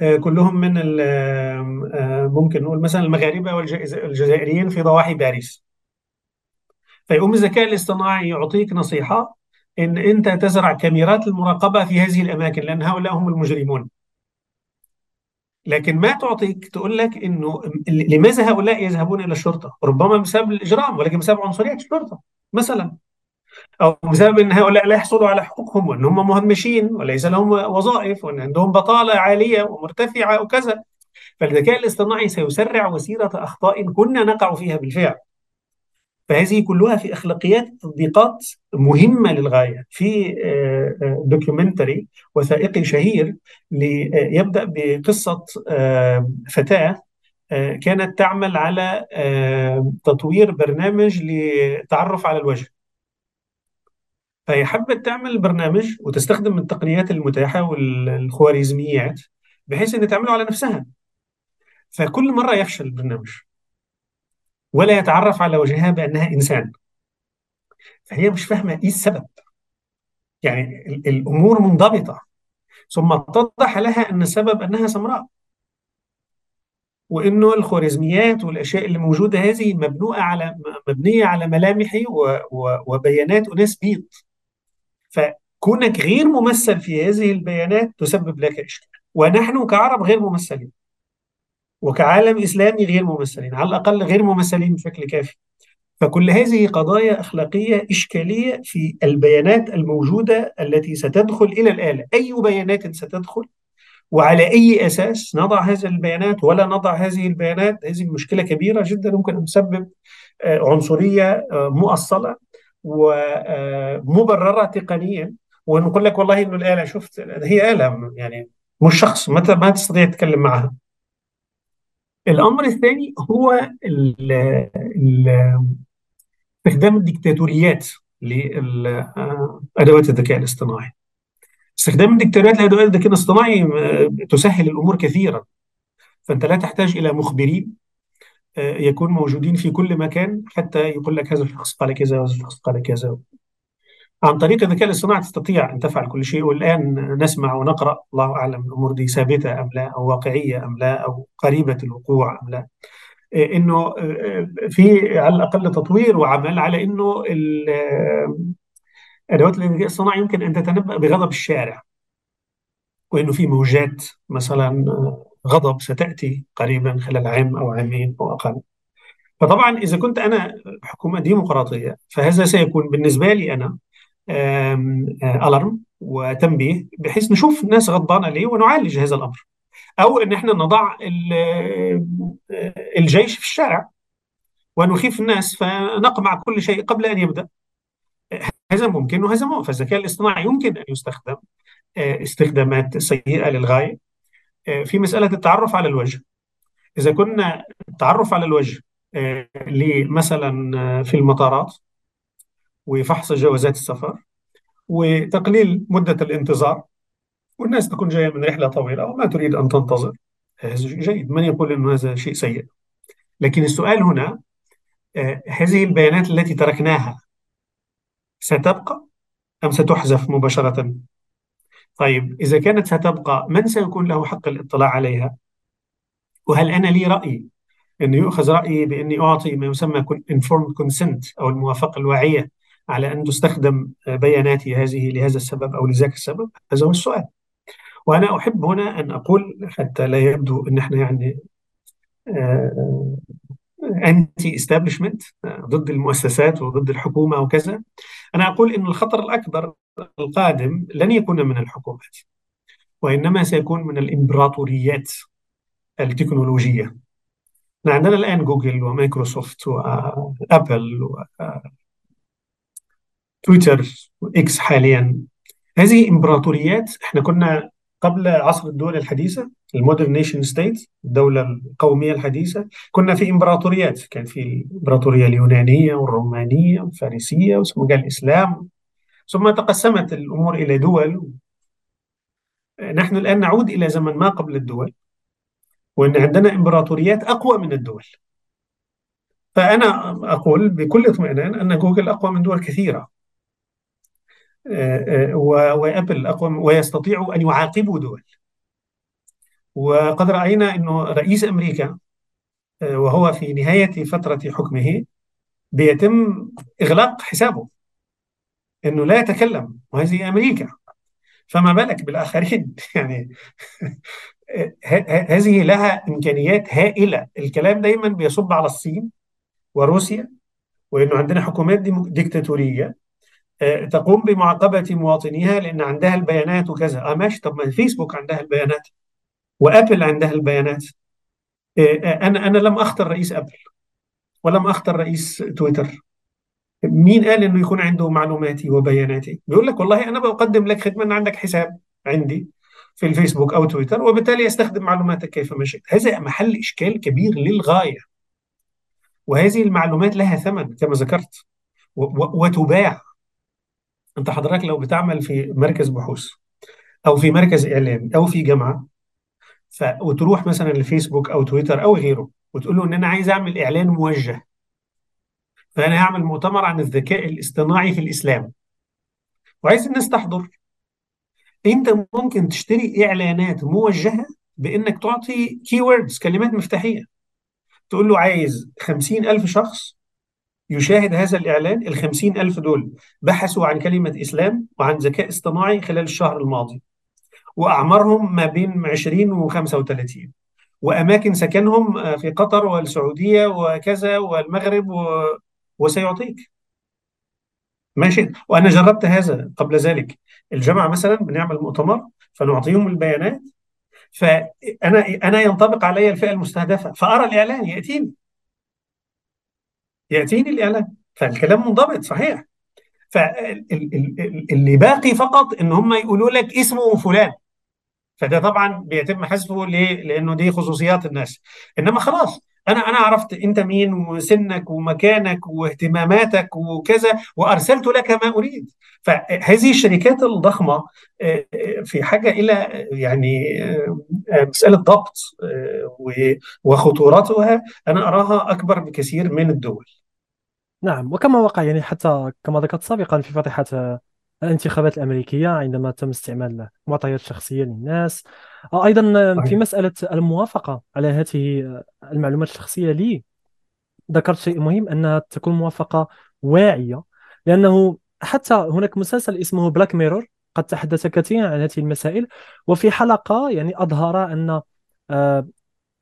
Speaker 1: آه، كلهم من آه، ممكن نقول مثلا المغاربة والجزائريين في ضواحي باريس. فيقوم الذكاء الاصطناعي يعطيك نصيحة إن أنت تزرع كاميرات المراقبة في هذه الأماكن لأن هؤلاء هم المجرمون. لكن ما تعطيك تقول لك إنه لماذا هؤلاء يذهبون إلى الشرطة؟ ربما بسبب الإجرام ولكن بسبب عنصرية الشرطة مثلا. أو بسبب إن هؤلاء لا يحصلوا على حقوقهم وإن هم مهمشين وليس لهم وظائف وإن عندهم بطالة عالية ومرتفعة وكذا. فالذكاء الاصطناعي سيسرع وسيره أخطاء كنا نقع فيها بالفعل. فهذه كلها في أخلاقيات التطبيقات مهمة للغاية. في دوكيومنتري آه، آه، وثائقي شهير يبدأ بقصة آه، فتاة كانت تعمل على تطوير برنامج للتعرف على الوجه. فهي حبت تعمل برنامج وتستخدم التقنيات المتاحة والخوارزميات بحيث ان تعمله على نفسها. فكل مرة يفشل البرنامج. ولا يتعرف على وجهها بأنها إنسان. فهي مش فاهمة إيه السبب. يعني الأمور منضبطة. ثم اتضح لها أن السبب أنها سمراء. وإنه الخوارزميات والأشياء اللي موجودة هذه مبنوءة على مبنية على ملامحي وبيانات أناس بيض. فكونك غير ممثل في هذه البيانات تسبب لك إشكال. ونحن كعرب غير ممثلين. وكعالم إسلامي غير ممثلين على الأقل غير ممثلين بشكل كافي. فكل هذه قضايا أخلاقية إشكالية في البيانات الموجودة التي ستدخل إلى الآلة. أي بيانات ستدخل؟ وعلى أي أساس نضع هذه البيانات ولا نضع هذه البيانات؟ هذه مشكلة كبيرة جدا ممكن أن تسبب آه، عنصرية آه، مؤصلة ومبرره تقنيا. ونقول لك والله إنه الآلة شفت هي آلة يعني مش شخص ما تستطيع تتكلم معها. الأمر الثاني هو ال استخدام الدكتاتوريات لادوات الذكاء الاصطناعي. استخدام الدكتاتوريات لأدوات الذكاء الاصطناعي تسهل الأمور كثيرا. فأنت لا تحتاج إلى مخبرين آه، يكون موجودين في كل مكان حتى يقول لك هذا الشخص قال كذا وهذا الشخص قال كذا. عن طريق الذكاء الاصطناعي تستطيع أن تفعل كل شيء والآن نسمع ونقرأ الله أعلم الأمور دي ثابتة م لا أو واقعية أم لا أو قريبة الوقوع أم لا. آه، إنه آه، في على الأقل تطوير وعمل على إنه أدوات الذكاء الصناعي يمكن أن تتنبأ بغضب الشارع. وإنه في موجات مثلا غضب ستأتي قريبا خلال عام أو عامين أو أقل. فطبعا إذا كنت أنا حكومة ديمقراطية فهذا سيكون بالنسبة لي أنا الارم وتنبيه بحيث نشوف الناس غضبانة ليه ونعالج هذا الأمر. أو إن إحنا نضع الجيش في الشارع ونخيف الناس فنقمع كل شيء قبل أن يبدأ. هذا ممكن وهذا ممكن فالذكاء الاصطناعي يمكن أن يستخدم آه، استخدامات سيئة للغاية آه، في مسألة التعرف على الوجه. إذا كنا التعرف على الوجه آه، مثلا في المطارات وفحص جوازات السفر وتقليل مدة الانتظار. والناس تكون جاية من رحلة طويلة وما تريد أن تنتظر. هذا جيد. من يقول أن هذا شيء سيء؟ لكن السؤال هنا آه، هذه البيانات التي تركناها ستبقى أم ستحذف مباشرة؟ طيب إذا كانت ستبقى من سيكون له حق الاطلاع عليها؟ وهل أنا لي رأي أنه يؤخذ رأيي بأني أعطي ما يسمى informed consent أو الموافقة الواعية على أن تستخدم بياناتي هذه لهذا السبب أو لذاك السبب؟ هذا هو السؤال. وأنا أحب هنا أن أقول حتى لا يبدو أن إحنا يعني انتي استابلشمنت ضد المؤسسات وضد الحكومة وكذا. أنا أقول إن الخطر الأكبر القادم لن يكون من الحكومات وإنما سيكون من الإمبراطوريات التكنولوجية. عندنا الآن جوجل ومايكروسوفت وآبل تويتر وإكس حاليا. هذه إمبراطوريات إحنا كنا قبل عصر الدول الحديثة ال modern nation state الدولة القومية الحديثة كنا في إمبراطوريات. كان في الإمبراطورية اليونانية والرومانية والفارسية ثم جاء الإسلام. ثم تقسمت الأمور إلى دول. نحن الآن نعود إلى زمن ما قبل الدول وإن عندنا إمبراطوريات أقوى من الدول. فأنا أقول بكل اطمئنان أن جوجل أقوى من دول كثيرة. وآبل اقوى ويستطيعوا أن يعاقبوا دول. وقد رأينا انه رئيس أمريكا آه، وهو في نهاية فترة حكمه بيتم إغلاق حسابه إنه لا يتكلم وهذه أمريكا. فما بالك بالآخرين؟ يعني هذه لها إمكانيات هائلة. الكلام دايما بيصب على الصين وروسيا وإنه عندنا حكومات ديكتاتورية. آه، تقوم بمعاقبة مواطنيها لأن عندها البيانات وكذا. آه ماشي. طب ما الفيسبوك عندها البيانات وأبل عندها البيانات. آه، آه، أنا أنا لم اختر رئيس أبل ولم اختر رئيس تويتر. مين قال إنه يكون عنده معلوماتي وبياناتي؟ بيقول لك والله أنا بقدم لك خدمة إن عندك حساب عندي في الفيسبوك أو تويتر وبالتالي أستخدم معلوماتك كيفما شئت. هذا محل إشكال كبير للغاية. وهذه المعلومات لها ثمن كما ذكرت. وتباع. انت حضرتك لو بتعمل في مركز بحوث أو في مركز اعلامي أو في جامعة ف... وتروح مثلا الفيسبوك أو تويتر أو غيره وتقول له إن أنا عايز أعمل إعلان موجه. فأنا هعمل مؤتمر عن الذكاء الاصطناعي في الإسلام. وعايز الناس تحضر. أنت ممكن تشتري إعلانات موجهة بإنك تعطي كي كلمات مفتاحية. تقول له عايز خمسين ألف شخص يشاهد هذا الإعلان الخمسين ألف دول بحثوا عن كلمة إسلام وعن ذكاء اصطناعي خلال الشهر الماضي وأعمارهم ما بين 20 و 35 وأماكن سكنهم آه، في قطر والسعودية وكذا والمغرب و... وسيعطيك. ماشي. وأنا جربت هذا قبل ذلك. الجامعة مثلا بنعمل مؤتمر فنعطيهم البيانات فانا أنا ينطبق علي الفئة المستهدفة فأرى الإعلان يأتيني. يأتيني الإعلان. فالكلام منضبط صحيح. فاللي باقي فقط إن هم يقولوا لك اسمه فلان. فده طبعا بيتم حذفه ليه؟ لأنه دي خصوصيات الناس. إنما خلاص أنا أنا عرفت أنت مين وسنك ومكانك واهتماماتك وكذا وأرسلت لك ما أريد. فهذه الشركات الضخمة آه، آه، في حاجة إلى يعني آه، مسألة ضبط وخطورتها أنا أراها أكبر بكثير من الدول.
Speaker 3: نعم وكما وقع يعني حتى كما ذكرت سابقا في فضيحه الانتخابات الأمريكية عندما تم استعمال معطيات شخصية للناس. أيضا في مسألة الموافقة على هذه المعلومات الشخصية لي ذكرت شيء مهم أنها تكون موافقة واعية لأنه حتى هناك مسلسل اسمه بلاك ميرور قد تحدث كثيرا عن هذه المسائل وفي حلقة يعني أظهر أن آه،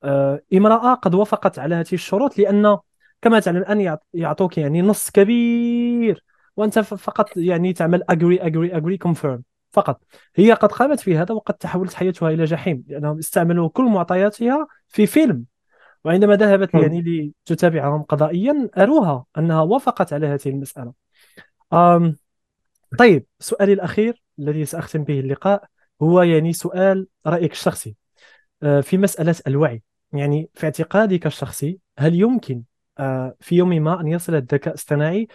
Speaker 3: آه، امرأة قد وافقت على هذه الشروط لأن كما تعلم الآن يعطوك يعني نص كبير وأنت فقط يعني تعمل اجري اجري اجري كونفيرم فقط. هي قد قامت في هذا وقد تحولت حياتها إلى جحيم لأنهم استعملوا كل معطياتها في فيلم. وعندما ذهبت يعني لتتابعهم قضائيا أروها أنها وافقت على هذه المسألة. أم طيب سؤالي الأخير الذي سأختم به اللقاء هو يعني سؤال رأيك الشخصي أه، في مسألة الوعي. يعني في اعتقادك الشخصي هل يمكن في يوم ما أن يصل الذكاء الاصطناعي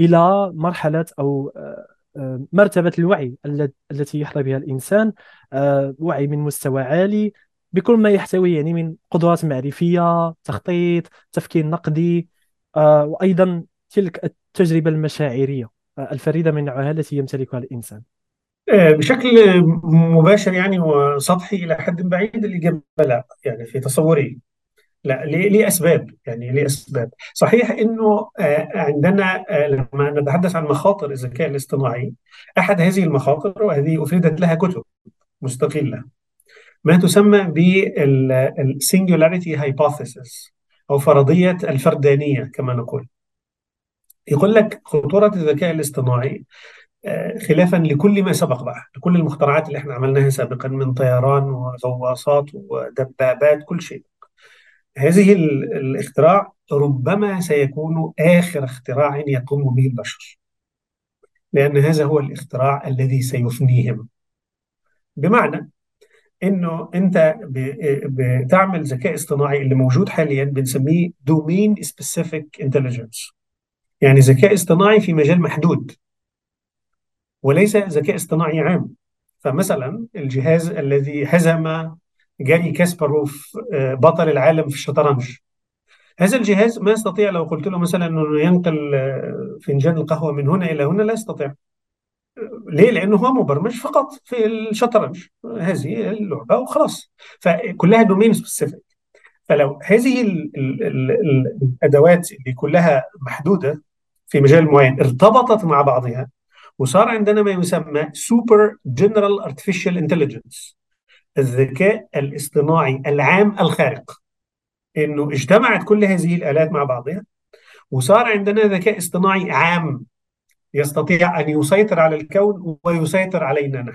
Speaker 3: إلى مرحلة أو آه، آه، مرتبة الوعي التي يحظى بها الإنسان آه، وعي من مستوى عالي بكل ما يحتوي يعني من قدرات معرفية تخطيط تفكير نقدي وأيضا تلك التجربة المشاعرية الفريدة من نوعها التي يمتلكها الإنسان.
Speaker 1: بشكل مباشر يعني وسطحي إلى حد بعيد الإجابة لا يعني في تصوري. لا ليه أسباب؟ يعني ليه أسباب؟ صحيح إنه آه، عندنا آه، لما نتحدث عن مخاطر الذكاء الاصطناعي أحد هذه المخاطر وهذه أفردت لها كتب مستقلة ما تسمى بال singularity hypothesis أو فرضية الفردانية كما نقول. يقول لك خطورة الذكاء الاصطناعي آه، خلافا لكل ما سبق بقى لكل المخترعات اللي إحنا عملناها سابقا من طيران وغواصات ودبابات كل شيء. هذه الاختراع ربما سيكون آخر اختراع يقوم به البشر لأن هذا هو الاختراع الذي سيفنيهم. بمعنى إنه أنت بتعمل ذكاء اصطناعي اللي موجود حاليا بنسميه domain specific intelligence يعني ذكاء اصطناعي في مجال محدود وليس ذكاء اصطناعي عام. فمثلا الجهاز الذي هزم جاري كاسباروف آه، بطل العالم في الشطرنج. هذا الجهاز ما يستطيع لو قلت له مثلا إنه ينقل آه، فنجان القهوة من هنا إلى هنا لا يستطيع. ليه؟ لأنه هو مبرمج فقط في الشطرنج. هذه اللعبة وخلاص. فكلها domain specific فلو هذه ال ال ال الأدوات اللي كلها محدودة في مجال معين ارتبطت مع بعضها وصار عندنا ما يسمى super general artificial intelligence الذكاء الاصطناعي العام الخارق إنه اجتمعت كل هذه الآلات مع بعضها وصار عندنا ذكاء اصطناعي عام يستطيع أن يسيطر على الكون ويسيطر علينا نحن.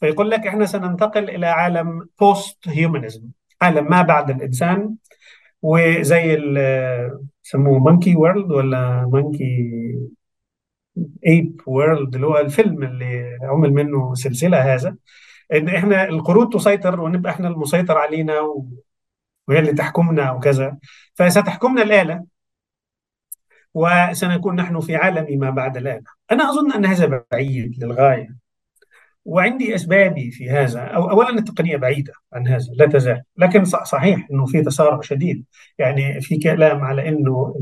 Speaker 1: فيقول لك إحنا سننتقل إلى عالم post humanism عالم ما بعد الإنسان وزي سموه monkey world ولا monkey ape world اللي هو الفيلم اللي عمل منه سلسلة هذا. إن إحنا القرود تسيطر ونبقى إحنا المسيطر علينا و... وهي اللي تحكمنا وكذا. فستحكمنا الآلة وسنكون نحن في عالم ما بعد الآلة. أنا أظن أن هذا بعيد للغاية. وعندي أسبابي في هذا. أو اولا التقنية بعيدة عن هذا لا تزال. لكن صحيح إنه في تسارع شديد. يعني في كلام على إنه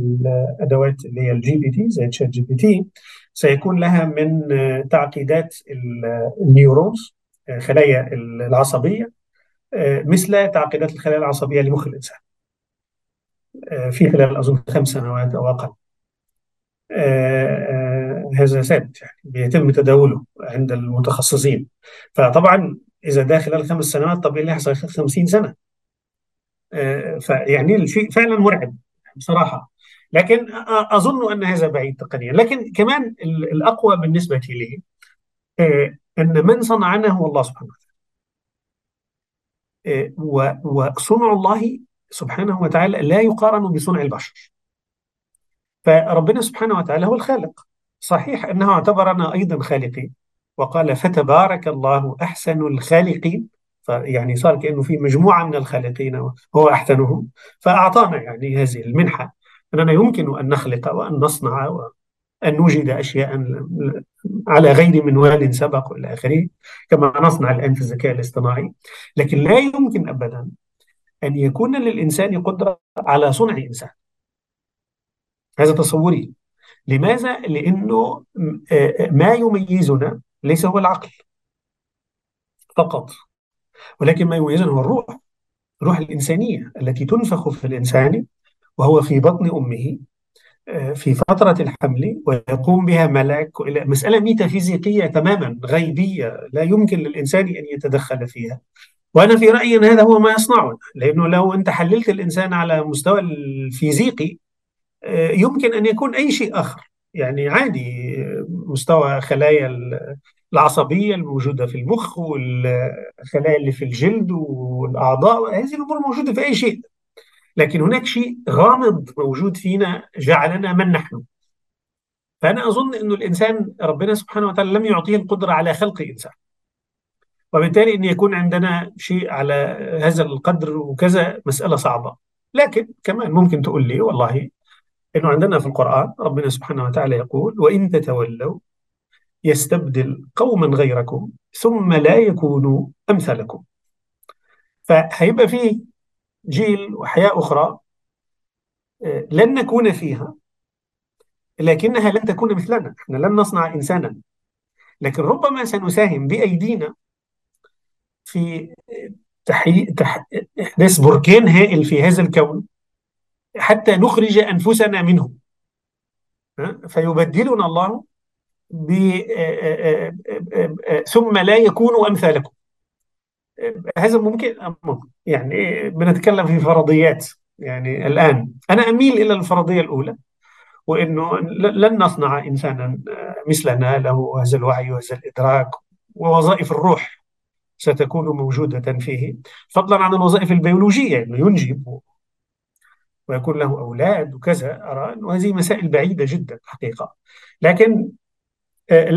Speaker 1: الادوات اللي هي الجي بي تي زي تشات جي بي تي سيكون لها من تعقيدات ال neurons. خلايا العصبية مثل تعقيدات الخلايا العصبية لمخ الإنسان. في خلال أظن خمس سنوات أو أقل. هذا ثابت يعني بيتم تداوله عند المتخصصين. فطبعا إذا ده خلال خمس سنوات طب إيه اللي هيحصل خلال 50 سنة؟ آه، فيعني الشيء فعلا مرعب بصراحة. لكن أظن أن هذا بعيد تقنيا. لكن كمان الأقوى بالنسبة لي إن من صنعنا هو الله سبحانه وتعالى. آه، وصنع الله سبحانه وتعالى لا يقارن بصنع البشر. فربنا سبحانه وتعالى هو الخالق. صحيح أنه اعتبرنا أيضا خالقين. وقال فتبارك الله أحسن الخالقين. فيعني صار كأنه في مجموعة من الخالقين هو أحسنهم. فأعطانا يعني هذه المنحة. أننا يمكن أن نخلق وأن نصنع وأن نوجد أشياء على غير منوال سبق والى آخره كما نصنع الآن في الذكاء الاصطناعي. لكن لا يمكن ابدا أن يكون للإنسان قدرة على صنع إنسان. هذا تصوري. لماذا؟ لأنه ما يميزنا ليس هو العقل فقط ولكن ما يميزنا هو الروح الروح الإنسانية التي تنفخ في الإنسان وهو في بطن أمه. في فترة الحمل ويقوم بها ملك مسألة ميتافيزيقية تماما غيبية لا يمكن للإنسان أن يتدخل فيها. وأنا في رأيي أن هذا هو ما يصنعنا لأنه لو أنت حللت الإنسان على مستوى الفيزيقي يمكن أن يكون أي شيء آخر. يعني عادي مستوى خلايا العصبية الموجودة في المخ والخلايا اللي في الجلد والأعضاء هذه الأمور موجودة في أي شيء. لكن هناك شيء غامض موجود فينا جعلنا من نحن. فأنا أظن أن الإنسان ربنا سبحانه وتعالى لم يعطيه القدرة على خلق إنسان. وبالتالي أن يكون عندنا شيء على هذا القدر وكذا مسألة صعبة. لكن كمان ممكن تقول لي والله إنه عندنا في القرآن ربنا سبحانه وتعالى يقول وإن تتولوا يستبدل قوما غيركم ثم لا يكونوا أمثالكم. فهيبقى في جيل وحياه أخرى آه، لن نكون فيها لكنها لن تكون مثلنا. إحنا لن نصنع إنسانا. لكن ربما سنساهم بأيدينا في تحي... تح... إحداث بركان هائل في هذا الكون حتى نخرج أنفسنا منه. فيبدلنا الله ب ثم لا يكونوا أمثالكم. هذا ممكن يعني بنتكلم في فرضيات يعني الآن. أنا أميل إلى الفرضية الأولى وإنه لن نصنع إنسانا مثلنا له هذا الوعي وهذا الإدراك ووظائف الروح ستكون موجودة فيه. فضلا عن الوظائف البيولوجية إنه ينجب ويكون له أولاد وكذا أرى أنه هذه مسائل بعيدة جدا حقيقة. لكن آه،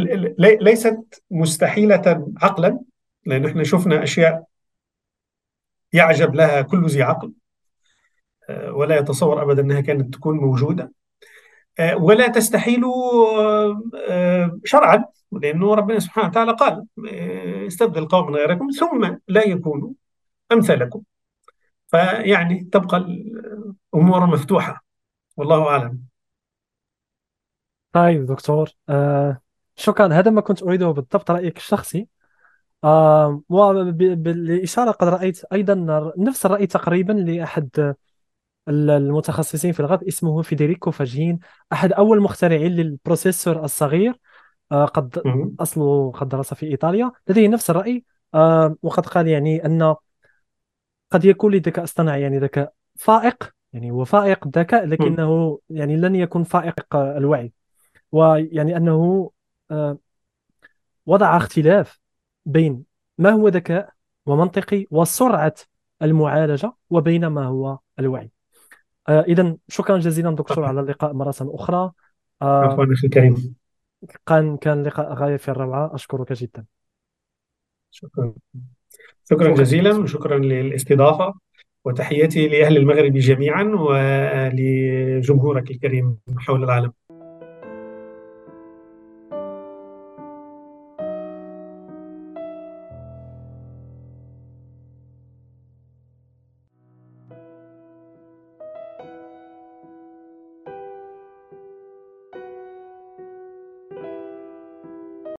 Speaker 1: ليست مستحيلة عقلا. لأن إحنا شفنا أشياء يعجب لها كل ذي عقل آه، ولا يتصور أبدا أنها كانت تكون موجودة آه، ولا تستحيل شرعا لأنه ربنا سبحانه وتعالى قال استبدل قوم غيركم ثم لا يكونوا أمثالكم. فيعني تبقى الأمور مفتوحة والله أعلم.
Speaker 3: طيب دكتور آه شكرا. هذا ما كنت أريده بالضبط رأيك الشخصي. آه وبالإشارة قد رأيت أيضا نفس الرأي تقريبا لأحد المتخصصين في الغرب اسمه فيدريكو فاجين أحد أول مخترعين لل processor الصغير آه قد أصله قد درس في إيطاليا. لديه نفس الرأي آه وقد قال يعني أن قد يكون للذكاء الاصطناعي يعني ذكاء فائق يعني هو فائق الذكاء لكنه يعني لن يكون فائق الوعي. ويعني أنه آه، وضع اختلاف بين ما هو ذكاء ومنطقي وسرعة المعالجة وبين ما هو الوعي. آه، إذا شكرا جزيلا دكتور على اللقاء مرة أخرى.
Speaker 1: آه، عفوا أخي الكريم.
Speaker 3: كان كان لقاء غاية في الروعة. أشكرك جدا.
Speaker 1: شكرا. شكرا جزيلا. وشكرا للاستضافة. وتحياتي لأهل المغرب جميعا ولجمهورك الكريم حول العالم.